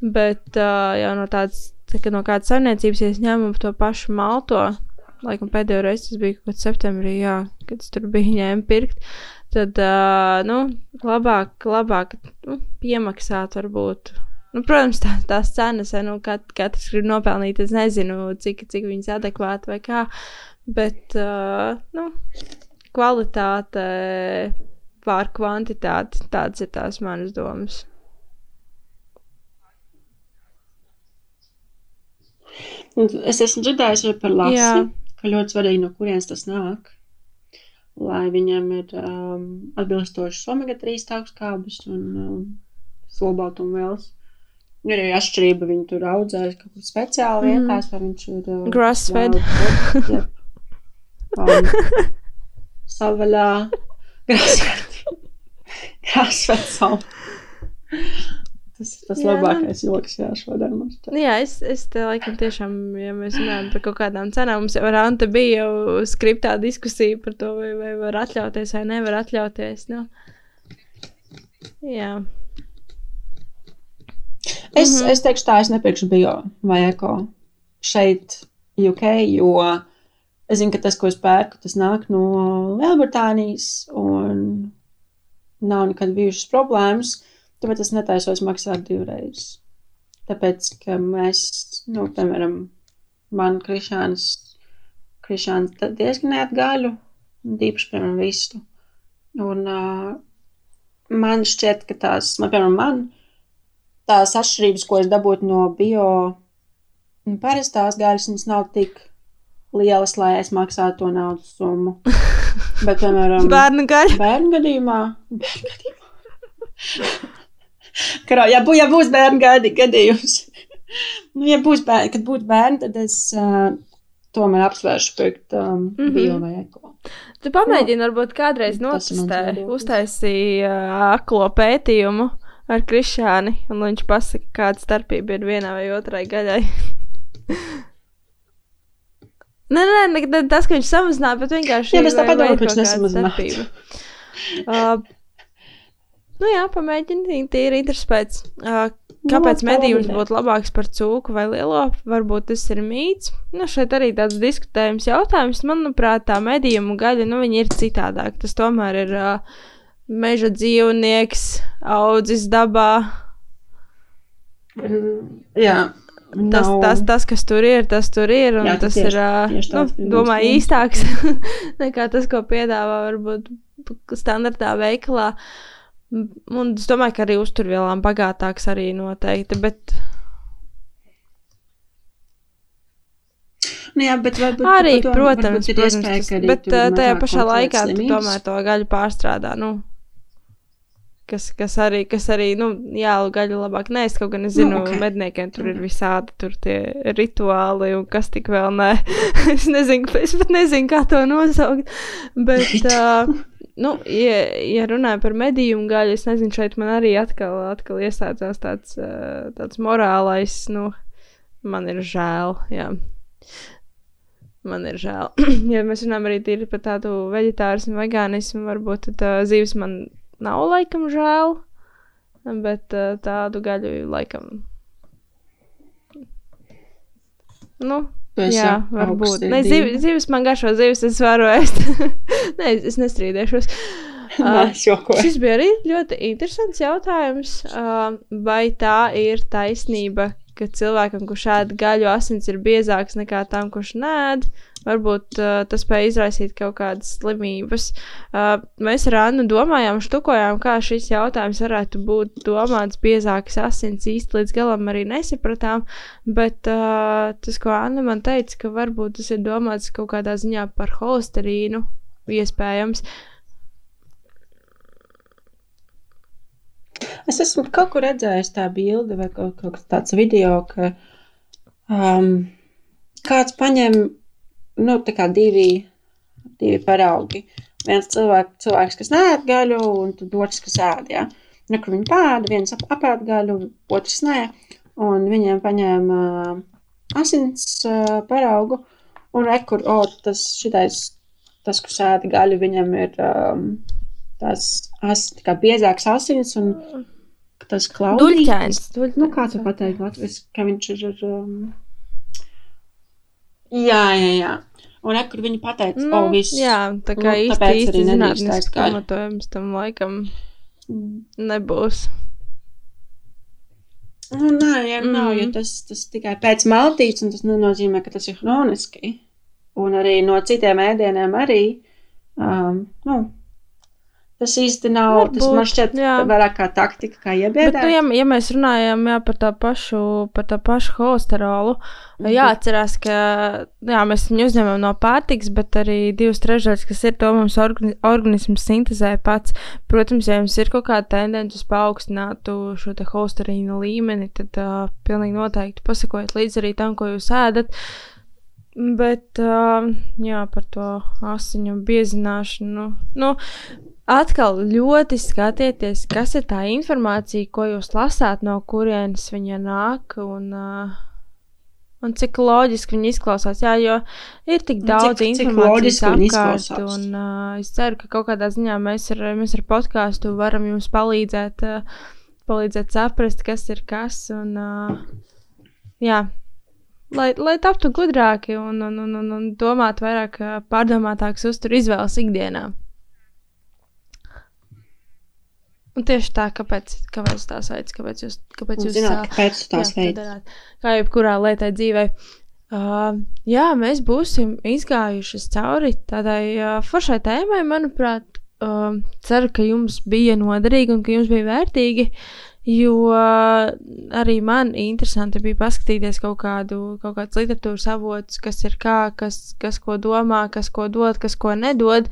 bet uh, jau no tādas, tā, no kādas saimniecības, ja es ņemu to pašu malto, laikam pēdējo reizi tas bija kaut kāds septembrī, jā, kad es tur biju ņēmu pirkt. Tad, uh, nu, labāk, labāk nu, piemaksāt varbūt. Nu, protams, tā, tās cenas, nu, kat, katrs grib nopelnīt, es nezinu, cik, cik viņas adekvāti vai kā, bet, uh, nu, kvalitāte pār kvantitāti, tāds ir tās manas domas. Es esmu dzirdējusi par lasu ka ļoti svarīgi, no kurienes tas nāk. Lai viņam ir um, atbilstošas omega-3 augstskābes un um, solbaltumvielas. Ir arī atšķirība, viņi tur audzēs kaut kur speciāli mm. vietās, vai viņš ir uh, grassfed. Um, (laughs) savaļā. Grassfed. jāsver savu. Tas ir tas Jā, nu. labākais joks, jā, šodien mums. tā. Jā, es, es te laikam tiešām, ja mēs runājam par kaut kādām cenām, mums jau ar Antu bija jau skriptā diskusija par to, vai, vai var atļauties vai nevar atļauties. Nu. Jā. Es, Mhm. es teikšu tā, es nepirkšu bio vai eko šeit, UK, jo es zinu, ka tas, ko es pērku, tas nāk no Lielbritānijas un nav nekad bijušas problēmas, tāpēc es netaisos maksāt divreiz. Tāpēc, ka mēs, nu, piemēram, man krišāns, krišāns diezgan neatgaļu, īpaši, piemēram, vistu. Un uh, man šķiet, ka tās, man, piemēram, man tās atšķirības, ko es dabūtu no bio un parastās gaļas, nav tik lielas, lai es maksātu to naudas summu. (laughs) Bet, piemēram, Bērnu gaļa. bērnu gadījumā, bērnu gadījumā. Karā, ja, bū, ja būs bērnu gadi, gadījums, nu, ja būs bērni, kad būtu bērni, tad es uh, tomēr apsvēršu pirkt um, mm. -hmm. bio vai eko. Tu pamēģini, varbūt kādreiz Nu, notestē, uztaisīja uh, aklo pētījumu ar Krišāni, un viņš pasaka, kāda starpība ir vienā vai otrai gaļai. (laughs) Nē, nē, nē, ne tas, ka viņš samazināja, bet vienkārši. Jā, bet tā ir ka viņš starpība. Uh, nu jā, pamēģini, tīri interesēts. Uh, Kāpēc Nu, medījums būtu labāks par cūku vai lielo? Varbūt tas ir mīts. Nu, šeit arī tāds diskutējums jautājums. Manuprāt, tā medījuma gaļa, nu, viņa ir citādāk. Tas tomēr ir uh, meža dzīvnieks, audzis dabā. Jā, Tas, nav- tas, tas, kas tur ir, tas tur ir. Jā, Jā, tas tieši- ir, tieši nu, domāju, īstāks (laughs) nekā tas, ko piedāvā varbūt standartā veikalā. Un es domāju, ka arī uzturvielām bagātāks arī noteikti. Bet Nu, jā, bet varbūt, Arī, to- protams, varbūt protams iespēja, tas, arī bet tur uh, tajā pašā laikā tomēr to gaļu pārstrādā. Nu, kas, kas arī, kas arī, nu, jā, gaļu labāk nēst, kaut gan es Nu, zinu, nu, medniekiem tur ir visādi tur tie rituāli un kas tik vēl nē. (laughs) es nezinu, es pat nezinu, kā to nosaukt. Bet, (laughs) uh, nu, ja, ja runājam par medījumu gaļu, es nezinu, šeit man arī atkal, atkal iestādzās tāds, uh, tāds morālais, nu, man ir žēl, jā. Man ir žēl. (clears throat) ja mēs runājam arī par tādu vegetārismu, vegānismu, varbūt tad uh, zīves man nav laikam žēl, bet uh, tādu gaļu laikam. Nu, jā, varbūt. Nē, ziv, zivis man garšo, zivis es varu ēst. (laughs) Nē, es, es nestrīdēšos. (laughs) Uh. Šis bija arī ļoti interesants jautājums. Uh, vai tā ir taisnība, ka cilvēkam, kurš ēd gaļu, asins ir biezāks nekā tam, kurš nēd? Varbūt uh, tas spēja izraisīt kaut kādas slimības. Uh, mēs ar Annu domājām, štukojām, kā šis jautājums varētu būt domāts biezāks asins. Īsti līdz galam arī nesapratām, bet uh, tas, ko Anna man teica, ka varbūt tas ir domāts kaut kādā ziņā par holesterīnu, iespējams. Es esmu kaut kur redzējis tā bildi vai kaut, kaut kas tāds video, ka um, kāds paņem, nu, tā kā divi, divi paraugi. Viens cilvēk, cilvēks, kas nēd gaļu, un otrs, kas ēd, jā. Nu, kur viņi pēda, viens ap, apēd gaļu, otrs nē, un viņiem paņēma uh, asins uh, paraugu, un rekur, o, tas šitais, tas, kas ēd gaļu, viņam ir um, tās as, tā kā biezāks asins, un tas klaudīgs. Duļķains. duļ- Nu, kā tu pateici Latvijas, ka viņš ir ar... Um... Jā, jā, jā. Un re, kur viņi pateica, Nu, nu, oh, viss. jā, tā kā Nu, īsti, īsti zinātnisks pamatojums tam laikam Mm. nebūs. Nu, nē, jā, mm. nav, jo Mm. tas, tas tikai pēc maltītes, un tas nenozīmē, ka tas ir hroniski. Un arī no citiem ēdieniem arī. Um, nu, tas īsti nav, Varbūt, tas man šķiet jā. vairāk kā taktika, kā Bet, iebiedēt. nu, ja, ja mēs runājam jā, par tā pašu, par tā pašu holesterolu, Mhm. jāatcerās, ka jā, mēs viņu uzņemam no pārtikas, bet arī divas trešdaļas, kas ir to mums organi organisms sintēzē pats. Protams, ja jums ir kaut kāda tendence uz paaugstinātu šo te holesterīnu līmeni, tad uh, pilnīgi noteikti pasakojiet līdzi arī tam, ko jūs ēdat. Bet, uh, jā, par to asiņu biezināšanu. Nu, atkal ļoti skatieties, kas ir tā informācija, ko jūs lasāt, no kurienes viņa nāk. Un, uh, Un cik loģiski viņi izklausās. Jā, jo ir tik daudz cik, informācijas cik apkārt. Un, uh, es ceru, ka kaut kādā ziņā mēs ar, mēs ar podkāstu varam jums palīdzēt, uh, palīdzēt saprast, kas ir kas. Un, uh, jā, lai, lai taptu gudrāki un, un, un, un, un domātu vairāk pārdomātākas uzturu izvēles ikdienā. Un tieši tā, kāpēc, kāpēc tā veids, kāpēc jūs, kāpēc jūs zināt, kāpēc tās veids. Kā jebkurā lietai dzīvē. Uh, jā, mēs būsim izgājuši cauri tādai uh, foršai tēmai, manuprāt. Uh, ceru, ka jums bija noderīgi un ka jums bija vērtīgi, jo arī man interesanti bija paskatīties kaut kādu, kaut kādus literatūras avotus, kas ir kā, kas, kas ko domā, kas ko dod, kas ko nedod.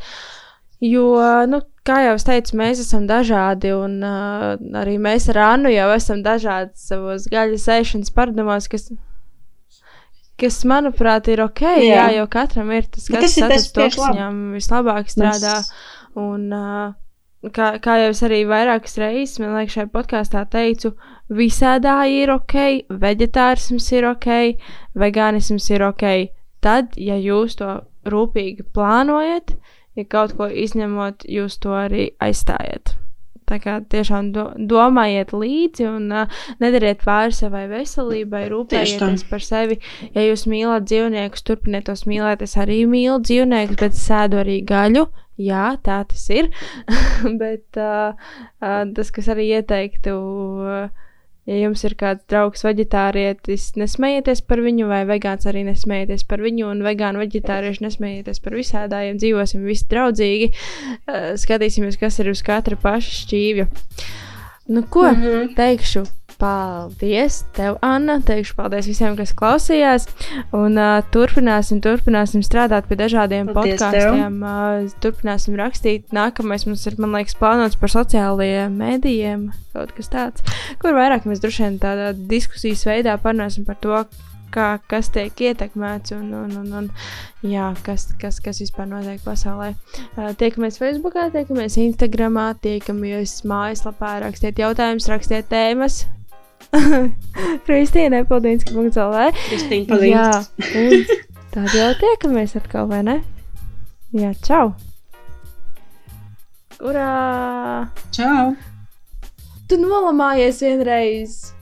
Jo, nu, kā jau es teicu, mēs esam dažādi, un uh, arī mēs ar Annu jau esam dažādi savos gaļas ēšanas paradumos, kas, kas, manuprāt, ir ok. Jā, jā jo katram ir tas, kas tas to, kas viņam vislabāk strādā. Mēs... Un, uh, kā, kā jau es arī vairākas reizes, man liekas, šajā podkāstā teicu, visādāji ir ok, vegetārisms ir ok, vegānisms ir ok. Tad, ja jūs to rūpīgi plānojat, ja kaut ko izņemot, jūs to arī aizstājiet. Tā kā tiešām do, domājiet līdzi un uh, nedariet pāri savai veselībai, rūpējieties par sevi. Ja jūs mīlat dzīvniekus, turpiniet tos mīlēt. Es arī mīlu dzīvniekus, bet sēdu arī gaļu. Jā, tā tas ir. (laughs) bet uh, uh, tas, kas arī ieteiktu. Uh, Ja jums ir kāds draugs vegetārietis, nesmējieties par viņu, vai vegāns arī nesmējieties par viņu, un vegāni vegetārieši nesmējieties par visādājiem, dzīvosim visi draudzīgi, uh, skatīsimies, kas ir uz katra paša šķīvja. Nu, ko mm -hmm. teikšu? Paldies, tev, Anna. Teikšu paldies visiem, kas klausījās. Un uh, turpināsim, turpināsim strādāt pie dažādiem podkāstiem. Uh, turpināsim rakstīt. Nākamais mums ir, man liekas, plānots par sociālajiem mēdījiem. Kaut kas tāds, kur vairāk mēs droši vien tādā diskusijas veidā parunāsim par to, kā, kas tiek ietekmēts un, un, un, un jā, kas, kas, kas vispār notiek pasaulē. Uh, tiekamies Facebook, tiekamies Instagram, tiekamies mājaslapā, rakstiet jautājumus, rakstiet tēmas. (laughs) Kristīna Epildīnska. Kristīna Palīdz. Jā, tad jau tiekamies atkal, vai ne? Jā, čau! Urā! Čau! Tu nolamājies vienreiz!